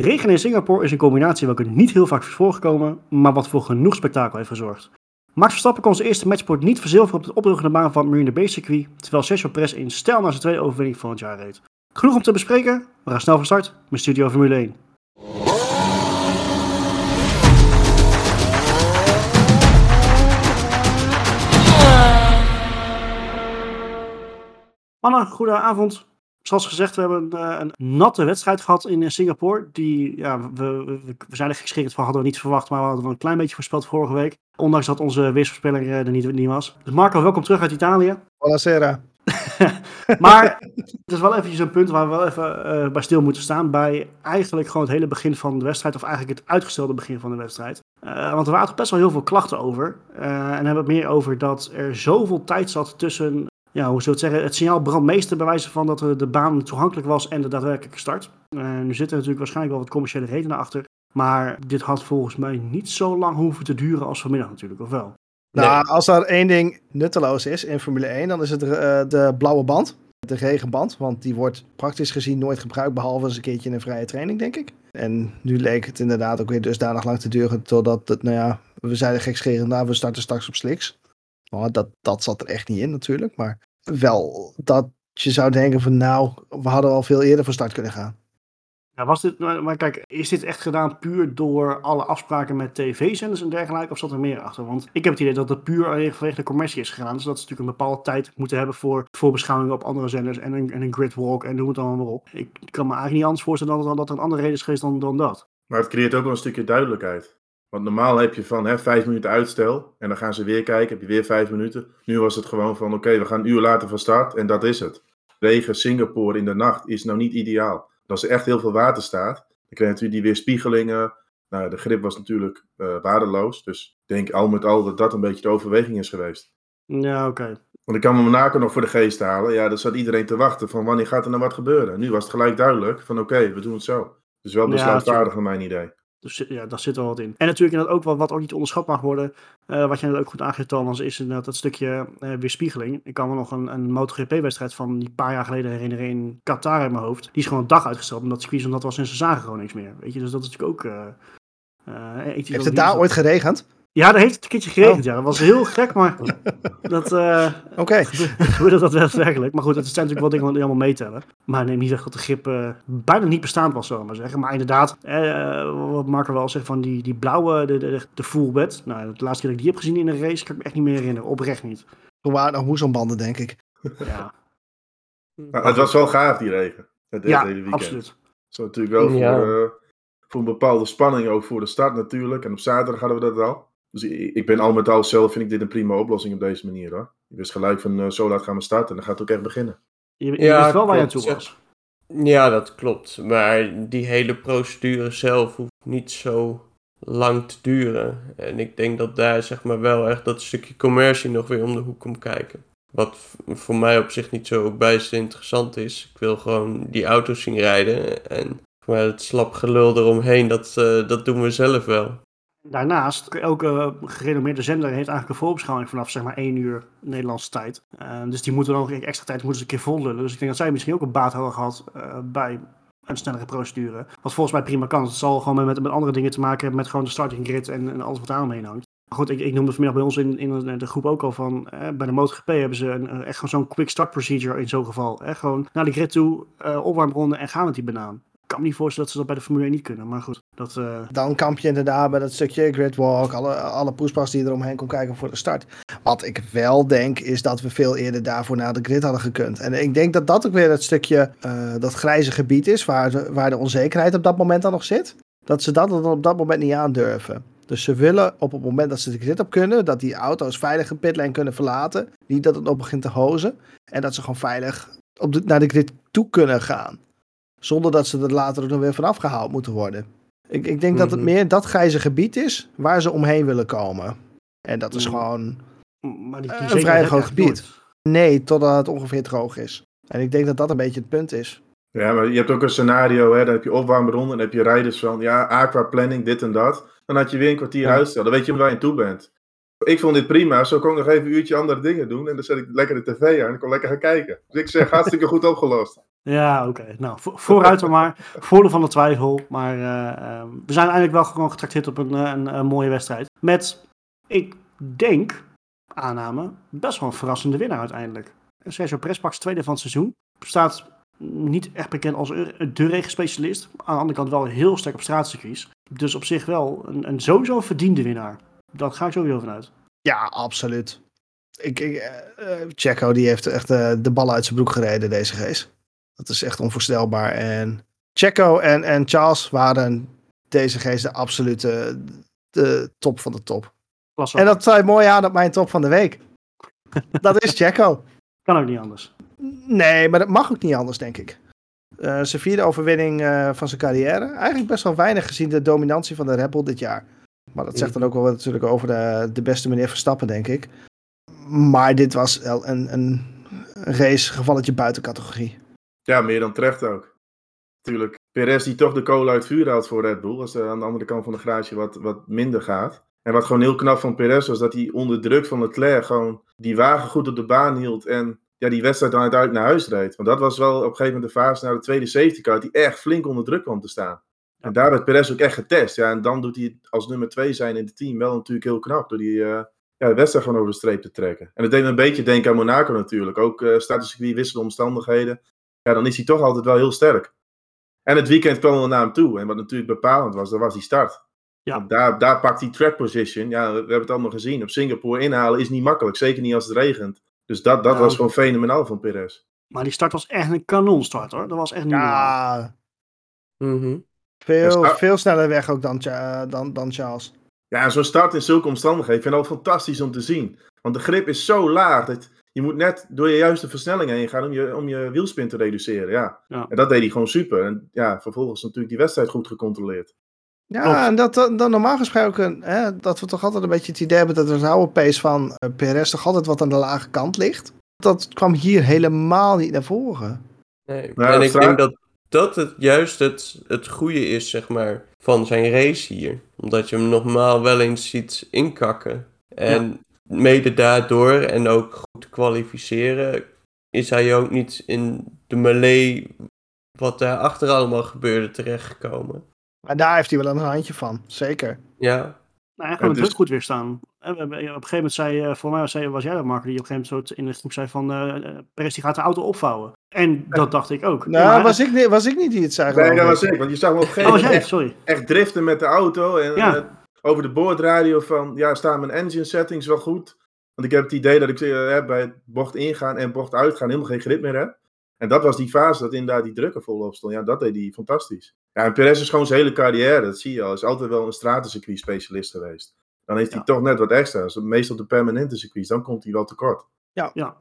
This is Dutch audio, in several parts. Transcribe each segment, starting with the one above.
Regen in Singapore is een combinatie welke niet heel vaak is voorgekomen, maar wat voor genoeg spektakel heeft gezorgd. Max Verstappen kon zijn eerste matchport niet verzilveren op de opdrukkende baan van het Marina Bay circuit, terwijl Sergio Perez in stijl naar zijn tweede overwinning van het jaar reed. Genoeg om te bespreken, we gaan snel van start met Studio Formule 1. Mannen, goedenavond. Zoals gezegd, we hebben uh, een natte wedstrijd gehad in eh, Singapore. Die, ja, we, we, we zijn er gekscherend van, hadden we niet verwacht, maar we hadden wel een klein beetje voorspeld vorige week. Ondanks dat onze weersvoorspeller uh, er niet, niet was. Dus Marco, welkom terug uit Italië. Buonasera. maar het is wel eventjes een punt waar we wel even uh, bij stil moeten staan. Bij eigenlijk gewoon het hele begin van de wedstrijd. Of eigenlijk het uitgestelde begin van de wedstrijd. Uh, want er waren toch best wel heel veel klachten over. Uh, en hebben het meer over dat er zoveel tijd zat tussen ja, hoe zou het zeggen, het signaal brandmeester bij wijze van dat de baan toegankelijk was en de daadwerkelijke start. Uh, nu zitten natuurlijk waarschijnlijk wel wat commerciële redenen achter. Maar dit had volgens mij niet zo lang hoeven te duren als vanmiddag natuurlijk, of wel? Nou, als er één ding nutteloos is in Formule 1, dan is het uh, de blauwe band. De regenband, want die wordt praktisch gezien nooit gebruikt, behalve eens een keertje in een vrije training, denk ik. En nu leek het inderdaad ook weer dusdanig lang te duren, totdat het, nou ja, we zeiden gekscherend, nou, we starten straks op slicks. Nou, dat, dat zat er echt niet in natuurlijk, maar wel dat je zou denken van nou, we hadden al veel eerder van start kunnen gaan. Ja, was dit, maar kijk, is dit echt gedaan puur door alle afspraken met tv-zenders en dergelijke, of zat er meer achter? Want ik heb het idee dat het puur vanwege de commercie is gegaan. Dus dat ze natuurlijk een bepaalde tijd moeten hebben voor voorbeschouwingen op andere zenders en een, en een gridwalk en noem het allemaal maar op. Ik kan me eigenlijk niet anders voorstellen dan dat er een andere reden is geweest dan, dan dat. Maar het creëert ook wel een stukje duidelijkheid. Want normaal heb je van hè, vijf minuten uitstel en dan gaan ze weer kijken, heb je weer vijf minuten. Nu was het gewoon van oké, we gaan een uur later van start en dat is het. Regen Singapore in de nacht is nou niet ideaal. Als er echt heel veel water staat, dan krijg je natuurlijk die weerspiegelingen. Nou, de grip was natuurlijk uh, waardeloos. Dus ik denk al met al dat dat een beetje de overweging is geweest. Ja, oké. Okay. Want ik kan me Monaco nog voor de geest halen. Ja, daar zat iedereen te wachten van wanneer gaat er nou wat gebeuren. Nu was het gelijk duidelijk van oké, we doen het zo. Dus wel besluitvaardig naar mijn idee. Dus ja, daar zit wel wat in. En natuurlijk inderdaad ook wat, wat ook niet onderschat mag worden. Uh, wat je net ook goed aangeeft, Thomas, is inderdaad dat stukje uh, weerspiegeling. Ik kan me nog een, een MotoGP-wedstrijd van die paar jaar geleden herinneren in Qatar in mijn hoofd. Die is gewoon een dag uitgesteld omdat circuit, omdat was en ze zagen gewoon niks meer. Weet je, dus dat is natuurlijk ook... Uh, Heeft het daar ooit geregend? Ja, daar heeft het een keertje geregend, oh. ja. Dat was heel gek, maar dat uh, okay. gebeurde dat wel werkelijk. Maar goed, het zijn natuurlijk wel dingen die allemaal meetellen. Maar neem niet weg dat de grip uh, bijna niet bestaand was, zullen we maar zeggen. Maar inderdaad, uh, wat Marco wel zegt van die, die blauwe, de, de, de full bed. Nou, de laatste keer dat ik die heb gezien in een race, kan ik me echt niet meer herinneren. Oprecht niet. Toen waren nog moezombanden, denk ik. Ja. Nou, het was wel gaaf, die regen. Het ja, hele weekend. absoluut. Zo natuurlijk wel ja. voor, voor een bepaalde spanning, ook voor de start natuurlijk. En op zaterdag hadden we dat al. Dus ik ben al met al zelf, vind ik dit een prima oplossing op deze manier hoor. Je wist gelijk van uh, zo laat gaan we starten en dan gaat het ook echt beginnen. Je, je ja, wist wel waar je aan toe was. Ja, dat klopt. Maar die hele procedure zelf hoeft niet zo lang te duren. En ik denk dat daar zeg maar wel echt dat stukje commercie nog weer om de hoek komt kijken. Wat voor mij op zich niet zo bijst interessant is. Ik wil gewoon die auto's zien rijden. En maar het slap gelul eromheen, dat, uh, dat doen we zelf wel. Daarnaast, elke gerenommeerde zender heeft eigenlijk een voorbeschouwing vanaf zeg maar 1 uur Nederlandse tijd. Uh, dus die moeten dan nog extra tijd moeten ze een keer vollullen. Dus ik denk dat zij misschien ook een baat hadden gehad uh, bij een snellere procedure. Wat volgens mij prima kan. Het zal gewoon met, met andere dingen te maken hebben met gewoon de starting grid en, en alles wat daaromheen hangt. Maar goed, ik, ik noemde vanmiddag bij ons in, in de groep ook al van, eh, bij de MotoGP hebben ze een, echt gewoon zo'n quick start procedure in zo'n geval. Echt gewoon naar de grid toe, uh, opwarmronde en gaan met die banaan kan me niet voorstellen dat ze dat bij de Formule 1 niet kunnen. Maar goed, dat... Uh... Dan kamp je inderdaad bij dat stukje gridwalk, alle, alle poespas die eromheen kon kijken voor de start. Wat ik wel denk, is dat we veel eerder daarvoor naar de grid hadden gekund. En ik denk dat dat ook weer het stukje, uh, dat grijze gebied is, waar de, waar de onzekerheid op dat moment dan nog zit. Dat ze dat dan op dat moment niet aandurven. Dus ze willen op het moment dat ze de grid op kunnen, dat die auto's veilig een pitlane kunnen verlaten. Niet dat het op begint te hozen. En dat ze gewoon veilig op de, naar de grid toe kunnen gaan. Zonder dat ze er later nog weer vanaf gehaald moeten worden. Ik, ik denk dat het mhm. meer dat grijze gebied is waar ze omheen willen komen. En dat is mhm. gewoon maar die, die een vrij groot gebied. Nee, totdat het ongeveer droog is. En ik denk dat dat een beetje het punt is. Ja, maar je hebt ook een scenario, hè, dan heb je opwarmronde en dan heb je rijders van, ja, aqua planning, dit en dat. Dan had je weer een kwartier ja. uitstel. Dan weet je waar je aan toe bent. Ik vond dit prima. Zo kon ik nog even een uurtje andere dingen doen. En dan zet ik lekker de tv aan en kon lekker gaan kijken. Dus ik zeg, hartstikke goed opgelost. Ja, oké. Nou, vo- vooruit dan maar. Voordeel van de twijfel. Maar eh, ehm, we zijn eigenlijk wel gewoon getrakteerd op een, eh, een, een mooie wedstrijd. Met, ik denk, aanname, best wel een verrassende winnaar uiteindelijk. Sergio Prespaks, tweede van het seizoen. Staat niet echt bekend als de regenspecialist. Aan de andere kant wel heel sterk op straatcircuits. Dus op zich wel een, een sowieso verdiende winnaar. Daar ga ik sowieso vanuit. Ja, absoluut. Ik, ik, eh, eh, Checo die heeft echt eh, de ballen uit zijn broek gereden, deze geest. Dat is echt onvoorstelbaar. En Checo en, en Charles waren deze geest de absolute de top van de top. Klasse. En dat sluit mooi aan op mijn top van de week. dat is Checo. kan ook niet anders. Nee, maar dat mag ook niet anders, denk ik. Eh, zijn vierde overwinning van zijn carrière. Eigenlijk best wel weinig gezien de dominantie van de Red Bull dit jaar. Maar dat zegt dan ook wel wat natuurlijk over de, de beste meneer Verstappen, denk ik. Maar dit was een, een race gevalletje buiten categorie. Ja, meer dan terecht ook. Natuurlijk, Perez die toch de kolen uit vuur haalt voor Red Bull. Als er aan de andere kant van de garage wat, wat minder gaat. En wat gewoon heel knap van Perez was, dat hij onder druk van Leclerc gewoon die wagen goed op de baan hield. En ja, die wedstrijd dan uiteindelijk naar huis reed. Want dat was wel op een gegeven moment de fase naar de tweede safety car, die echt flink onder druk kwam te staan. En daar werd Perez ook echt getest. Ja, en dan doet hij als nummer twee zijn in het team wel natuurlijk heel knap. Door die eh, ja, de wedstrijd gewoon over de streep te trekken. En dat deed me een beetje denken aan Monaco natuurlijk. Ook uh, staat dus wie wisselde omstandigheden. Ja, dan is hij toch altijd wel heel sterk. En het weekend kwam er naar hem toe. En wat natuurlijk bepalend was, dat was die start. Ja. Want Daar, daar pakt die track position. Ja, we, we hebben het allemaal gezien. Op Singapore inhalen is niet makkelijk. Zeker niet als het regent. Dus dat, dat Ja. was gewoon fenomenaal van Perez. Maar die start was echt een kanonstart hoor. Dat was echt niet normaal. Ja, Mhm. Veel, veel sneller weg ook dan, dan, dan Charles. Ja, zo'n start in zulke omstandigheden. Ik vind het al fantastisch om te zien. Want de grip is zo laag. Dat je moet net door je juiste versnelling heen gaan om je, om je wielspin te reduceren. Ja. Ja. En dat deed hij gewoon super. En ja, vervolgens natuurlijk die wedstrijd goed gecontroleerd. Ja, Klopt. en dat dat- dan normaal gesproken, hè, dat we toch altijd een beetje het idee hebben dat het oude pace van eh, Perez toch altijd wat aan de lage kant ligt. Dat kwam hier helemaal niet naar voren. Nee. Nou, en ik denk dat dat het juist het, het goede is, zeg maar, van zijn race hier. Omdat je hem normaal wel eens ziet inkakken. En mede daardoor, en ook goed kwalificeren, is hij ook niet in de melee wat daarachter allemaal gebeurde terechtgekomen. Maar daar heeft hij wel een handje van, zeker. Ja, Nou, en gewoon Het goed weerstaan. En we hebben- Op een gegeven moment zei, eh, voor mij zei, was jij dat, Marco, die op een gegeven moment zo in de groep zei van, eh eh, Perez die gaat de auto opvouwen. En dat dacht ik ook. Nou, maar- was, ik, niet- was ik niet die het zei. Nee, dat was ik. Want je zag me op een Oh, gegeven was moment jij? echt, Sorry. echt driften met de auto. En Ja. eh, over de boordradio van, ja, staan mijn engine settings wel goed? Want ik heb het idee dat ik eh, bij het bocht ingaan en bocht uitgaan helemaal geen grip meer heb. En dat was die fase dat inderdaad die druk er volop stond. Ja, dat deed hij fantastisch. Ja, en Perez is gewoon zijn hele carrière, dat zie je al. Hij is altijd wel een stratencircuit specialist geweest. Dan heeft hij Ja. toch net wat extra's. Meestal de permanente circuits, dan komt hij wel tekort. Ja.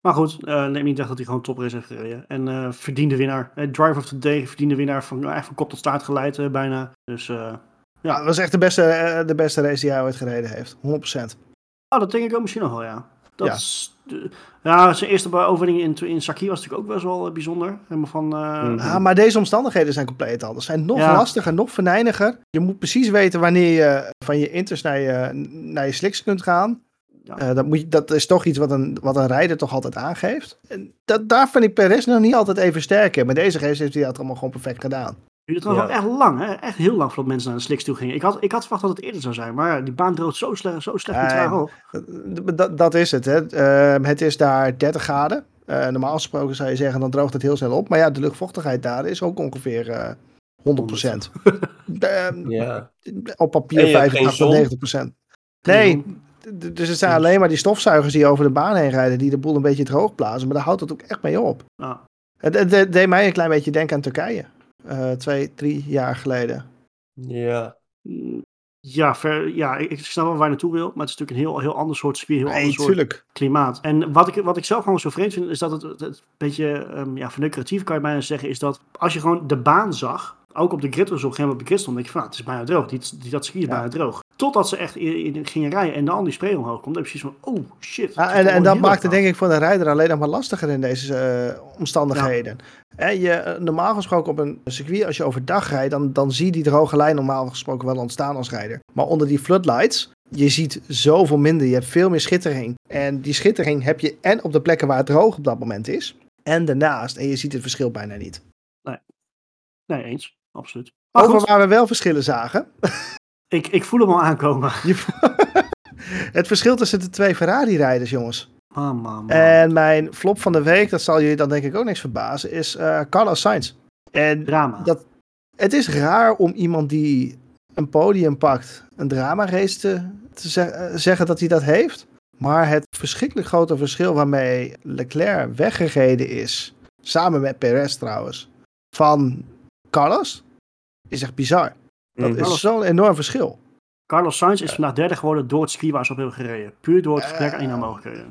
Maar goed, eh, neem niet weg dat hij gewoon toprace heeft gereden. En eh, verdiende winnaar. Eh, driver of the day, verdiende winnaar. Van, nou, echt van kop tot staart geleid bijna. Dus eh, Ja, dat was echt de beste, de beste race die hij ooit gereden heeft. 100%. oh, dat denk ik ook misschien nog wel, ja. Dat Ja. is ja, zijn eerste overwinning in, in Saki was natuurlijk ook best wel eh, bijzonder. Helemaal van... eh, Mhm. Ah, maar deze omstandigheden zijn compleet anders. Zijn nog Ja. lastiger, nog venijniger. Je moet precies weten wanneer je van je inters naar je, naar je slicks kunt gaan. Ja. Eh, dat, moet je, dat is toch iets wat een, wat een rijder toch altijd aangeeft. En dat, daar vind ik Perez nog niet altijd even sterk in. Maar deze race heeft hij dat allemaal gewoon perfect gedaan. Duurde het nog Ja. wel echt lang, hè? Echt heel lang voordat mensen naar de slicks toe gingen. Ik had, ik had verwacht dat het eerder zou zijn, maar die baan droogt zo slecht, zo slecht traag op. Dat, is het. Hè. Eh, het is daar 30 graden. Eh, normaal gesproken zou je zeggen, dan droogt het heel snel op. Maar ja, de luchtvochtigheid daar is ook ongeveer eh 100%. Eh, ja. op papier je hebt geen 85 zon? 90%. Nee, dus het zijn alleen maar die stofzuigers die over de baan heen rijden, die de boel een beetje droog blazen. Maar daar houdt het ook echt mee op. Het, het, het deed mij een klein beetje denken aan Turkije. Eh, twee, drie jaar geleden. Ja. Mm, Ja, ver, ja ik, ik snap wel waar je naartoe wil, maar het is natuurlijk een heel, heel ander soort circuit, heel ander soort tuurlijk. klimaat. En wat ik, wat ik zelf gewoon zo vreemd vind, is dat het, het, het beetje um, ja, verneukeratief kan je bijna zeggen, is dat als je gewoon de baan zag, ook op de grid, dus op een gegeven moment op de grid stond, denk je van, nou, het is bijna droog, die, die, dat circuit is Ja. bijna droog. Totdat ze echt in, in, gingen rijden en dan al die spray omhoog komt, dan heb je precies van, oh shit. Ja, en, en dat maakt het denk ik voor de rijder alleen nog maar lastiger in deze eh, omstandigheden. Hè, je, eh, normaal gesproken op een circuit, als je overdag rijdt, dan, dan zie je die droge lijn normaal gesproken wel ontstaan als rijder. Maar onder die floodlights je ziet zoveel minder. Je hebt veel meer schittering. En die schittering heb je en op de plekken waar het droog op dat moment is. En daarnaast. En je ziet het verschil bijna niet. Nee, eens. Absoluut. Maar Over goed, waar we wel verschillen zagen. ik, ik voel hem al aankomen. Het verschil tussen de twee Ferrari-rijders, jongens. Man, man, man. En mijn flop van de week, dat zal jullie dan denk ik ook niks verbazen, is eh, Carlos Sainz. En Drama. dat, het is raar om iemand die een podium pakt, een drama-race te, te ze- eh, zeggen dat hij dat heeft. Maar het verschrikkelijk grote verschil waarmee Leclerc weggereden is, samen met Perez trouwens, van Carlos, is echt bizar. Dat Mhm. is zo'n enorm verschil. Carlos Sainz is vandaag derde geworden door het waar ze op hebben gereden. Puur door het gebrek aan mogelijkheden.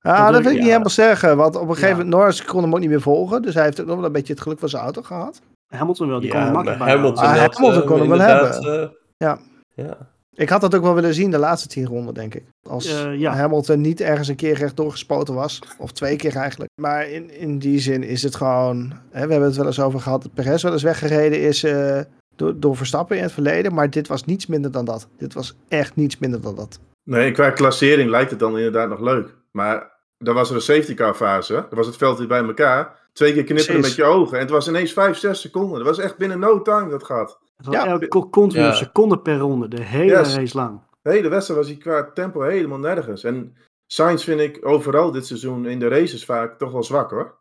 Ja, Dat dat, wil ik niet helemaal zeggen. Want op een gegeven Ja. moment, Norris kon hem ook niet meer volgen. Dus hij heeft ook nog wel een beetje het geluk van zijn auto gehad. Hamilton wel, die kon hem makkelijk bijhouden. Hamilton, Ah, Hamilton eh, kon hem wel hebben. eh, Ja. ja. Ik had dat ook wel willen zien de laatste tien ronden, denk ik. Als Eh, ja. Hamilton niet ergens een keer rechtdoor gespoten was. Of twee keer eigenlijk. Maar in, in die zin is het gewoon... Hè, we hebben het wel eens over gehad dat Perez wel eens weggereden is... eh, door, door Verstappen in het verleden. Maar dit was niets minder dan dat. Dit was echt niets minder dan dat. Nee, qua klassering lijkt het dan inderdaad nog leuk. Maar dan was er een safety car fase. Dan was het veld weer bij elkaar. Twee keer knipperen Precies. met je ogen. En het was ineens 5, 6 seconden. Dat was echt binnen no time dat gaat. Het was Ja. elke co- continu Ja. een seconde per ronde, de hele Yes. race lang. De hele wedstrijd was hij qua tempo helemaal nergens. En Sainz vind ik overal dit seizoen in de races vaak toch wel zwak hoor.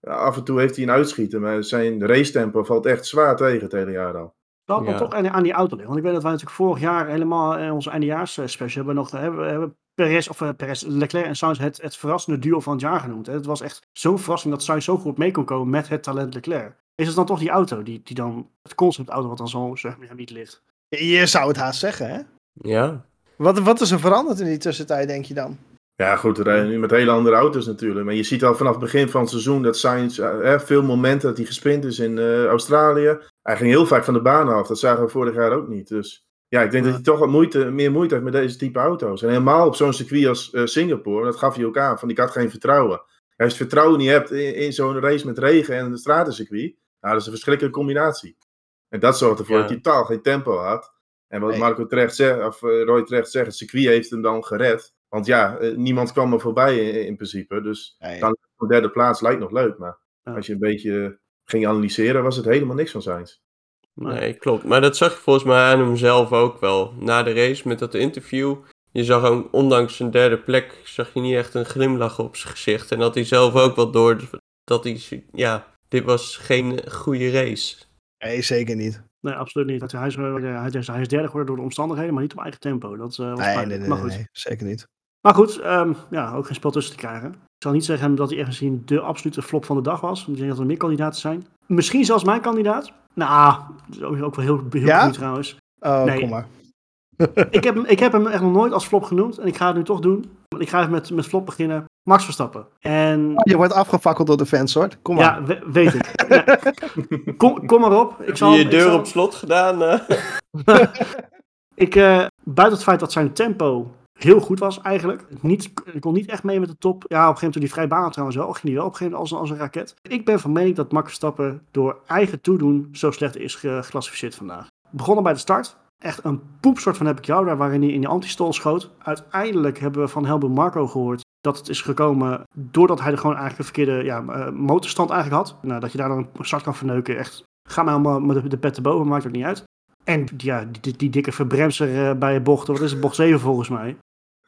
Ja, af en toe heeft hij een uitschieten, maar zijn racetempo valt echt zwaar tegen het hele jaar al. Dat Ja. toch aan, aan die auto liggen. Want ik weet dat wij natuurlijk vorig jaar helemaal in onze eindejaars hebben nog hebben, hebben Perez, of, eh, Perez, Leclerc en Sainz het, het verrassende duo van het jaar genoemd. Hè. Het was echt zo'n verrassing dat Sainz zo goed mee kon komen met het talent Leclerc. Is het dan toch die auto, die, die dan, het conceptauto wat dan zo zeg maar, niet ligt? Je zou het haast zeggen, hè? ja. Wat, wat is er veranderd in die tussentijd, denk je dan? Ja, goed, we rijden nu met hele andere auto's natuurlijk. Maar je ziet al vanaf het begin van het seizoen dat Sainz, eh, eh, veel momenten dat hij gesprint is in eh, Australië. Hij ging heel vaak van de baan af. Dat zagen we vorig jaar ook niet. Dus ja, ik denk dat hij toch wat moeite, meer moeite heeft met deze type auto's. En helemaal op zo'n circuit als eh, Singapore, dat gaf hij ook aan, van ik had geen vertrouwen. Als je het vertrouwen niet hebt in, in zo'n race met regen en een stratencircuit, nou, dat is een verschrikkelijke combinatie. En dat zorgt ervoor Ja. dat hij totaal geen tempo had. En wat Nee. Marco terecht zegt, of eh, Roy terecht zegt, het circuit heeft hem dan gered. Want ja, eh, niemand kwam er voorbij in, in principe. Dus Dan- een derde plaats lijkt nog leuk. Maar Ja. als je een beetje ging analyseren, was het helemaal niks van Sainz. Nee, klopt. Maar dat zag je volgens mij aan hemzelf ook wel. Na de race met dat interview. Je zag hem, ondanks zijn derde plek, zag je niet echt een glimlach op zijn gezicht. En had hij zelf ook wel door dat hij, ja, dit was geen goede race. Nee, zeker niet. Nee, absoluut niet. Hij is, eh, hij is, hij is derde geworden door de omstandigheden, maar niet op eigen tempo. Dat eh, was Nee, nee, pijnlijk. nee, maar goed. nee, zeker niet. Maar goed, ehm, ja, ook geen spel tussen te krijgen. Ik zal niet zeggen dat hij echt gezien de absolute flop van de dag was. Want ik denk dat er meer kandidaten zijn. Misschien zelfs mijn kandidaat. Nou, dat is ook wel heel, heel Ja? benieuwd trouwens. Oh, Nee. kom maar. ik, heb hem, ik heb hem echt nog nooit als flop genoemd. En ik ga het nu toch doen. Want ik ga even met, met flop beginnen. Max Verstappen. En Je wordt afgefakkeld door de fans, hoor. Kom maar. ja, we- weet ik. Ja. Kom, kom maar op. Ik Heb zal, je deur zal- op slot gedaan? eh? Ik, eh, buiten het feit dat zijn tempo heel goed was eigenlijk. Niet, ik kon niet echt mee met de top. Ja, op een gegeven moment die vrij baan trouwens wel. Ging hij wel op een gegeven moment als, een- als een raket. Ik ben van mening dat Max Verstappen door eigen toedoen zo slecht is ge- geclassificeerd vandaag. Begonnen bij de start. Echt een poepsoort van heb ik jou daar waarin hij in die antistol schoot. Uiteindelijk hebben we van Helmut Marco gehoord dat het is gekomen doordat hij er gewoon eigenlijk een verkeerde ja, eh, motorstand eigenlijk had. Nou, dat je daar dan een start kan verneuken. Echt, ga maar allemaal met de, pet erboven, maakt ook niet uit. En ja, die, die dikke verbremser eh, bij bocht, wat is het, bocht 7 volgens mij.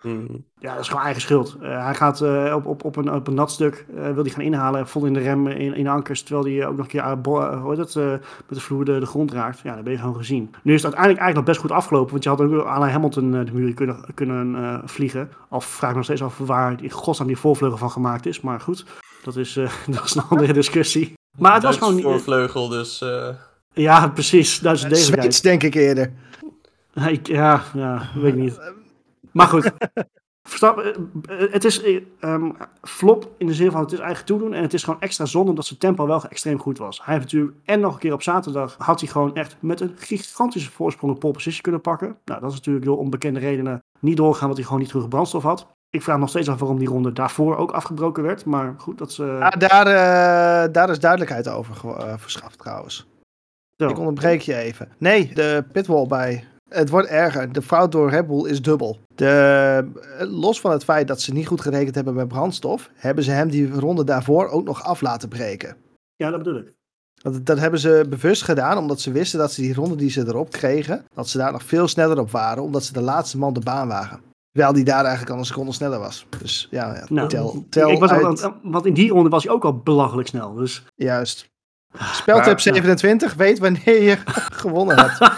Hmm. Ja, dat is gewoon eigen schuld. Eh, hij gaat eh, op, op, op, een, op een nat stuk, eh, wil hij gaan inhalen, vol in de rem, in, in de ankers, terwijl hij ook nog een keer heet het, eh, met de vloer de, de grond raakt. Ja, dat ben je gewoon gezien. Nu is het uiteindelijk eigenlijk nog best goed afgelopen, want je had ook aan Hamilton de muur kunnen, kunnen eh, vliegen. Al vraag ik me nog steeds af waar in godsnaam die voorvleugel van gemaakt is, maar goed, dat is, eh, dat is een andere discussie. Maar het was gewoon niet... voorvleugel, dus... eh, Ja, precies, Duitse degelijkheid. Zweeds, denk ik eerder. Ja, ik- ja, ja, weet ik niet. Maar goed. Verstappen, eh, het is eh, ehm, flop in de zin van het is eigen toedoen. En het is gewoon extra zonde omdat zijn tempo wel extreem goed was. Hij heeft natuurlijk, en nog een keer op zaterdag, had hij gewoon echt met een gigantische voorsprong een pole position kunnen pakken. Nou, dat is natuurlijk door onbekende redenen niet doorgaan, want hij gewoon niet genoeg brandstof had. Ik vraag nog steeds af waarom die ronde daarvoor ook afgebroken werd. Maar goed, dat is... eh, Ja, daar, eh, daar is duidelijkheid over eh, verschaft trouwens. zo. Ik onderbreek je even. Nee, de pitwall bij Het wordt erger. De fout door Red Bull is dubbel. De, los van het feit dat ze niet goed gerekend hebben met brandstof, hebben ze hem die ronde daarvoor ook nog af laten breken. Ja, dat bedoel ik. Dat, dat hebben ze bewust gedaan, omdat ze wisten dat ze die ronde die ze erop kregen, dat ze daar nog veel sneller op waren, omdat ze de laatste man de baan waren. Terwijl die daar eigenlijk al een seconde sneller was. Dus ja, ja Nou, tel, tel ik was uit. al, want in die ronde was hij ook al belachelijk snel. Dus, Juist. Speltip Maar- 27, weet wanneer je gewonnen hebt.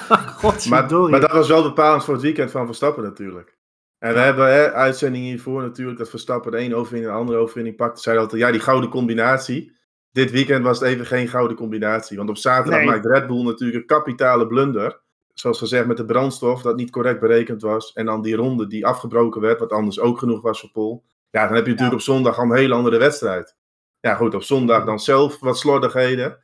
Maar, maar dat was wel bepalend voor het weekend van Verstappen natuurlijk. En we hebben hè, uitzendingen hiervoor natuurlijk dat Verstappen de ene overwinning en de andere overwinning pakte. Zei altijd, ja, die gouden combinatie. Dit weekend was het even geen gouden combinatie. Want op zaterdag Nee. maakt Red Bull natuurlijk een kapitale blunder. Zoals gezegd met de brandstof, dat niet correct berekend was. En dan die ronde die afgebroken werd, wat anders ook genoeg was voor Pol. Ja, dan heb je natuurlijk op zondag al een hele andere wedstrijd. Ja goed, op zondag dan zelf wat slordigheden.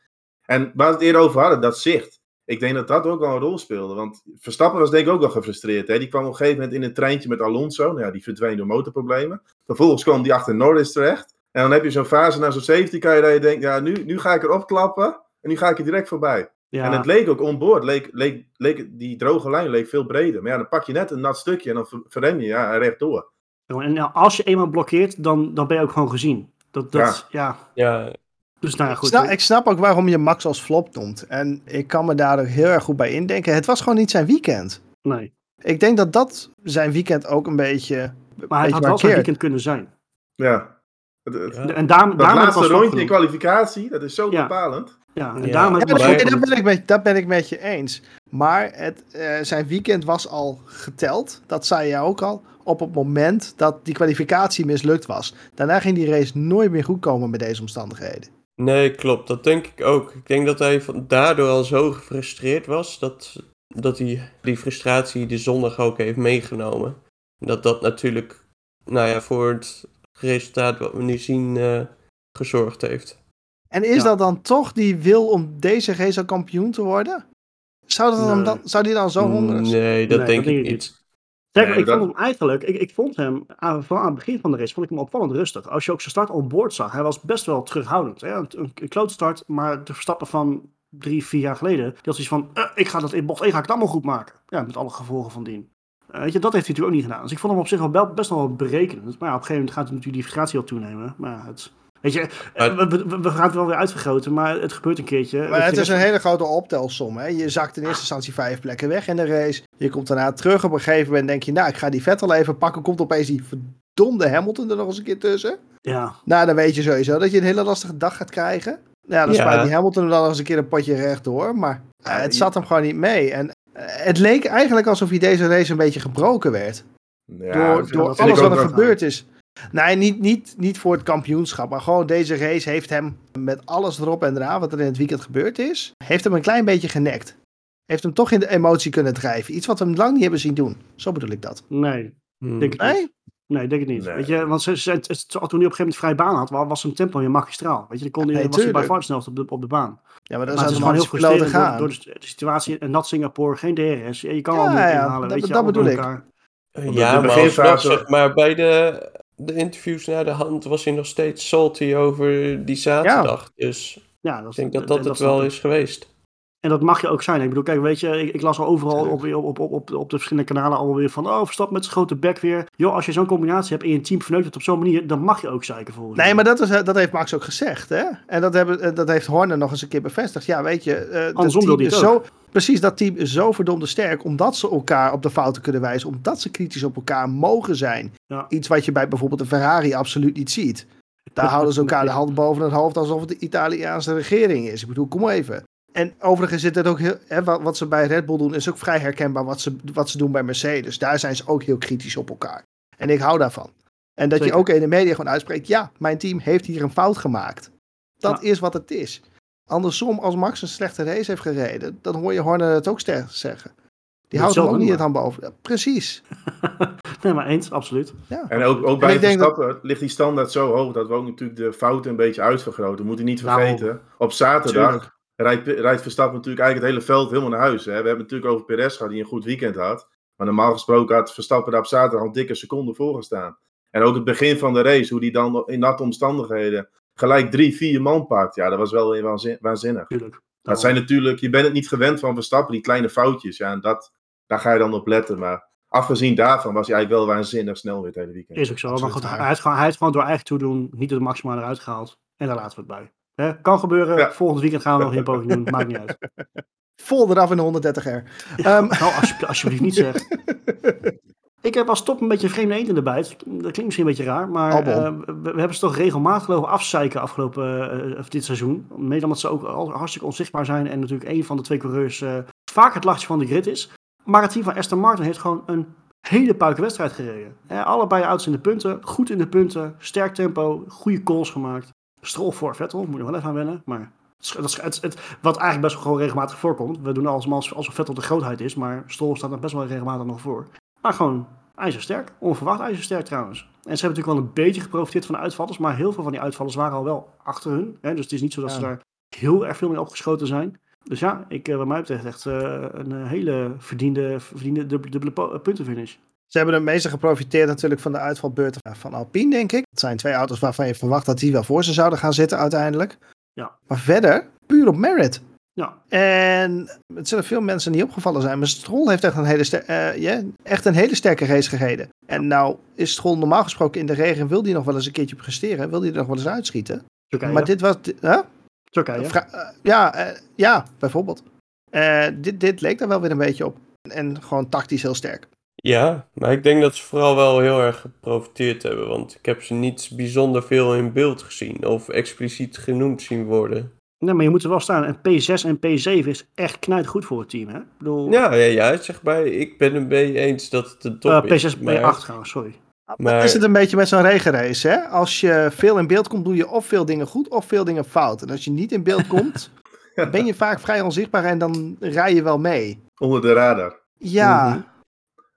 En waar we het eerder over hadden, dat zicht. Ik denk dat dat ook wel een rol speelde. Want Verstappen was denk ik ook wel gefrustreerd. Hè? Die kwam op een gegeven moment in een treintje met Alonso. Nou ja, die verdween door motorproblemen. Vervolgens kwam die achter Norris terecht. En dan heb je zo'n fase na zo'n safety car dat je denkt, ja, nu, nu ga ik erop klappen. En nu ga ik er direct voorbij. ja, En het leek ook onboord. Leek, leek, leek, die droge lijn leek veel breder. Maar ja, dan pak je net een nat stukje en dan ver- verrem je ja, rechtdoor. en nou, als je eenmaal blokkeert, dan, dan ben je ook gewoon gezien. Dat, dat, ja. Ja, Dus nou Ik goed. snap, ik snap ook waarom je Max als flop noemt. En ik kan me daar ook heel erg goed bij indenken. Het was gewoon niet zijn weekend. Nee. Ik denk dat dat zijn weekend ook een beetje. Maar het had wel zijn weekend kunnen zijn. Ja. Het- het- Ja. En daarom, Dat laatste rondje in kwalificatie, dat is zo Ja. bepalend. Ja, en Ja. daarom dat, ben ik met, dat ben ik met je eens. Maar het, eh, zijn weekend was al geteld. Dat zei jij ook al. Op het moment dat die kwalificatie mislukt was. Daarna ging die race nooit meer goed komen met deze omstandigheden. Nee, klopt. Dat denk ik ook. Ik denk dat hij van, daardoor al zo gefrustreerd was dat, dat hij die frustratie de zondag ook heeft meegenomen. Dat dat natuurlijk, nou ja, voor het resultaat wat we nu zien eh, gezorgd heeft. En is Ja. dat dan toch die wil om deze race kampioen te worden? Zou, dat dan, Nee. dan, zou die dan zo hongerig zijn? Nee, dat Nee, denk dat ik denk ik niet. Nee, ik dat- vond hem eigenlijk, ik, ik vond hem, aan, vooral aan het begin van de race, vond ik hem opvallend rustig. Als je ook zijn start on board zag, hij was best wel terughoudend. Hè? Een, een, start, maar de Verstappen van drie, vier jaar geleden, die had zoiets van, eh, ik ga dat in bocht 1 ga ik het allemaal goed maken. Ja, met alle gevolgen van dien. Eh, weet je, dat heeft hij natuurlijk ook niet gedaan. Dus ik vond hem op zich wel be- best wel berekenend. Maar ja, op een gegeven moment gaat natuurlijk die frustratie al toenemen. Maar het, weet je, eh, we, we, we gaan het wel weer uitvergroten, maar het gebeurt een keertje. Maar het is een hele grote optelsom. Hè? Je zakt in eerste instantie vijf plekken weg in de race. Je komt daarna terug. Op een gegeven moment denk je, nou, ik ga die Vettel even pakken. Komt opeens die verdomde Hamilton er nog eens een keer tussen. Ja, Nou, dan weet je sowieso dat je een hele lastige dag gaat krijgen. Nou, dan Ja. spuit die Hamilton er dan nog eens een keer een potje rechtdoor. Maar eh, het zat hem gewoon niet mee. En eh, het leek eigenlijk alsof hij deze race een beetje gebroken werd. Ja, door door alles wat er gebeurd is. Nee, niet, niet, niet voor het kampioenschap. Maar gewoon deze race heeft hem met alles erop en eraan wat er in het weekend gebeurd is. Heeft hem een klein beetje genekt. Heeft hem toch in de emotie kunnen drijven. Iets wat we hem lang niet hebben zien doen. Zo bedoel ik dat. nee. Hmm. Denk ik Nee? niet. Nee, denk ik niet. Nee. Weet je, want ze, ze, het- toen hij op een gegeven moment vrij baan had, wa- was zijn tempo weer magistraal. Weet je, dan kon hij, Nee, was hij bij far snelst op de, op de baan. Ja, maar dat Maar is gewoon heel frustrerend gaan. door, door de, de situatie en nat Singapore, geen DRS. Je kan Ja, al niet ja, inhalen, dat- weet je, dat bedoel ik. elkaar. Want Ja, maar alsnog, beginfase- zeg maar, bij de, de interviews naar de hand was hij nog steeds salty over die zaterdag. Dus Ja, dat, ik denk dat dat, het wel is geweest. En dat mag je ook zijn. Ik bedoel, kijk, weet je, ik, ik las al overal op, op, op, op, op, de verschillende kanalen allemaal weer van, oh, Verstappen met zijn grote bek weer. Joh, als je zo'n combinatie hebt en je team verneukt het op zo'n manier, dan mag je ook zeiken volgens Nee, maar dat, is, dat heeft Max ook gezegd. Hè? En dat, hebben, dat heeft Horner nog eens een keer bevestigd. Ja, weet je, eh, dat team is zo, precies, dat team is zo verdomde sterk. Omdat ze elkaar op de fouten kunnen wijzen. Omdat ze kritisch op elkaar mogen zijn. Ja. Iets wat je bij bijvoorbeeld een Ferrari absoluut niet ziet. Daar houden ze elkaar de hand boven het hoofd alsof het de Italiaanse regering is. Ik bedoel, kom even. En overigens zit het ook heel, hè, wat, wat ze bij Red Bull doen, is ook vrij herkenbaar wat ze, wat ze doen bij Mercedes. Daar zijn ze ook heel kritisch op elkaar. En ik hou daarvan. En dat je ook in de media gewoon uitspreekt, ja, mijn team heeft hier een fout gemaakt. Dat is wat het is. Andersom, als Max een slechte race heeft gereden, dan hoor je Horner het ook sterk zeggen. Die Dat houdt hem ook niet het hand boven. Ja, precies. Nee, maar eens, absoluut. Ja. En ook, ook bij ik denk dat- Verstappen ligt die standaard zo hoog dat we ook natuurlijk de fouten een beetje uitvergroten. Moet je niet vergeten. Op zaterdag Tuurlijk. Rijdt, rijdt Verstappen natuurlijk eigenlijk het hele veld helemaal naar huis. Hè. We hebben het natuurlijk over Perez gehad die een goed weekend had. Maar normaal gesproken had Verstappen daar op zaterdag al dikke seconden voor gestaan. En ook het begin van de race, hoe die dan in natte omstandigheden gelijk drie, vier man pakt. Ja, dat was wel weer waanzin- waanzinnig. Tuurlijk. Dat zijn natuurlijk, je bent het niet gewend van Verstappen, die kleine foutjes. Ja, en dat, daar ga je dan op letten. Maar afgezien daarvan was hij eigenlijk wel waanzinnig snel weer het hele weekend. Is ook zo. Maar goed, hij heeft, gewoon, hij heeft gewoon door eigen toedoen niet het maximaal eruit gehaald. En daar laten we het bij. Hè? Kan gebeuren. Ja. Volgend weekend gaan we nog een poging doen. Maakt niet uit. Vol eraf in de 130R. Ehm, Nou, alsjeblieft, alsjeblieft niet zeg. Ik heb als top een beetje een vreemde eend in de bijt. Dat klinkt misschien een beetje raar, maar eh, we, we hebben ze toch regelmatig geloof ik afzeiken afgelopen eh, of dit seizoen. Mede omdat ze ook al hartstikke onzichtbaar zijn en natuurlijk een van de twee coureurs eh, vaak het lachje van de grid is. Maar het team van Aston Martin heeft gewoon een hele puike wedstrijd gereden. Eh, allebei ouds in de punten, goed in de punten, sterk tempo, goede calls gemaakt. Strol voor Vettel, moet je wel even aan wennen, maar dat is, het, het- wat eigenlijk best wel gewoon regelmatig voorkomt. We doen alles alsof, alsof Vettel de grootheid is, maar Stroll staat er best wel regelmatig nog voor. Maar gewoon ijzersterk. Onverwacht ijzersterk trouwens. En ze hebben natuurlijk wel een beetje geprofiteerd van de uitvallers. Maar heel veel van die uitvallers waren al wel achter hun. Hè? Dus het is niet zo dat ze daar heel erg veel mee opgeschoten zijn. Dus ja, ik, eh, wat mij betreft echt eh, een eh, hele verdiende, verdiende dubbele, puntenfinish. Ze hebben het meeste geprofiteerd natuurlijk van de uitvalbeurt van Alpine, denk ik. Het zijn twee auto's waarvan je verwacht dat die wel voor ze zouden gaan zitten uiteindelijk. Ja. Maar verder, puur op merit. Ja, En het zullen veel mensen niet opgevallen zijn, maar Stroll heeft echt een hele, ster- eh, ja, echt een hele sterke race gereden. En nou is Stroll normaal gesproken in de regen, wil hij nog wel eens een keertje presteren, wil hij er nog wel eens uitschieten. Turkije. Maar dit was, huh? Turkije. Vra- eh, ja, eh, ja, bijvoorbeeld. Dit, dit leek daar wel weer een beetje op. En gewoon tactisch heel sterk. Ja, maar ik denk dat ze vooral wel heel erg geprofiteerd hebben. Want ik heb ze niet bijzonder veel in beeld gezien. Of expliciet genoemd zien worden. Nee, maar je moet er wel staan. En P6 en P7 is echt knijt goed voor het team. Hè? Ik bedoel, Ja, ja, ja, zeg maar, ik ben het mee eens dat het een top eh, is. P6, maar- P8 trouwens, sorry. Maar- Dat is het een beetje met zo'n regenrace. Hè? Als je veel in beeld komt, doe je of veel dingen goed of veel dingen fout. En als je niet in beeld komt, ben je vaak vrij onzichtbaar en dan rij je wel mee. Onder de radar. Ja, Mhm.